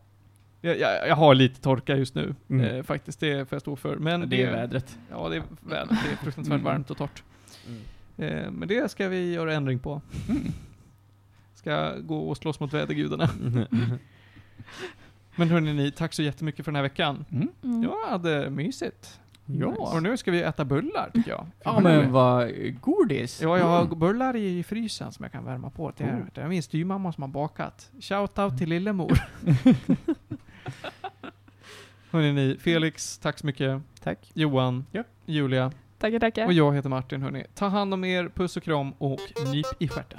Speaker 3: Jag, jag, jag har lite torka just nu.
Speaker 1: Mm.
Speaker 3: Eh, faktiskt, det får jag stå för. Men
Speaker 4: det är vädret.
Speaker 3: Ja, det är vädret. Det är fruktansvärt
Speaker 4: Mm.
Speaker 3: varmt och torrt. Eh, men det ska vi göra ändring på.
Speaker 4: Mm.
Speaker 3: Ska gå och slåss mot vädergudarna. Men hörni ni, tack så jättemycket för den här veckan.
Speaker 4: Mm.
Speaker 2: Mm.
Speaker 3: Jag hade mysigt.
Speaker 4: Ja.
Speaker 3: Och nu ska vi äta bullar, tycker jag.
Speaker 4: Ja men vad godis.
Speaker 3: Ja, jag har
Speaker 4: Mm.
Speaker 3: bullar i frysen som jag kan värma på. Det är,
Speaker 4: Oh.
Speaker 3: det är min styvmamma som har bakat. Shoutout till lillemor. Hörrni ni, Felix, tack så mycket.
Speaker 1: Tack.
Speaker 3: Johan,
Speaker 4: Ja.
Speaker 3: Julia
Speaker 2: Tackar, tackar.
Speaker 3: och jag heter Martin hörni. Ta hand om er, puss och kram och nyp i stjärten.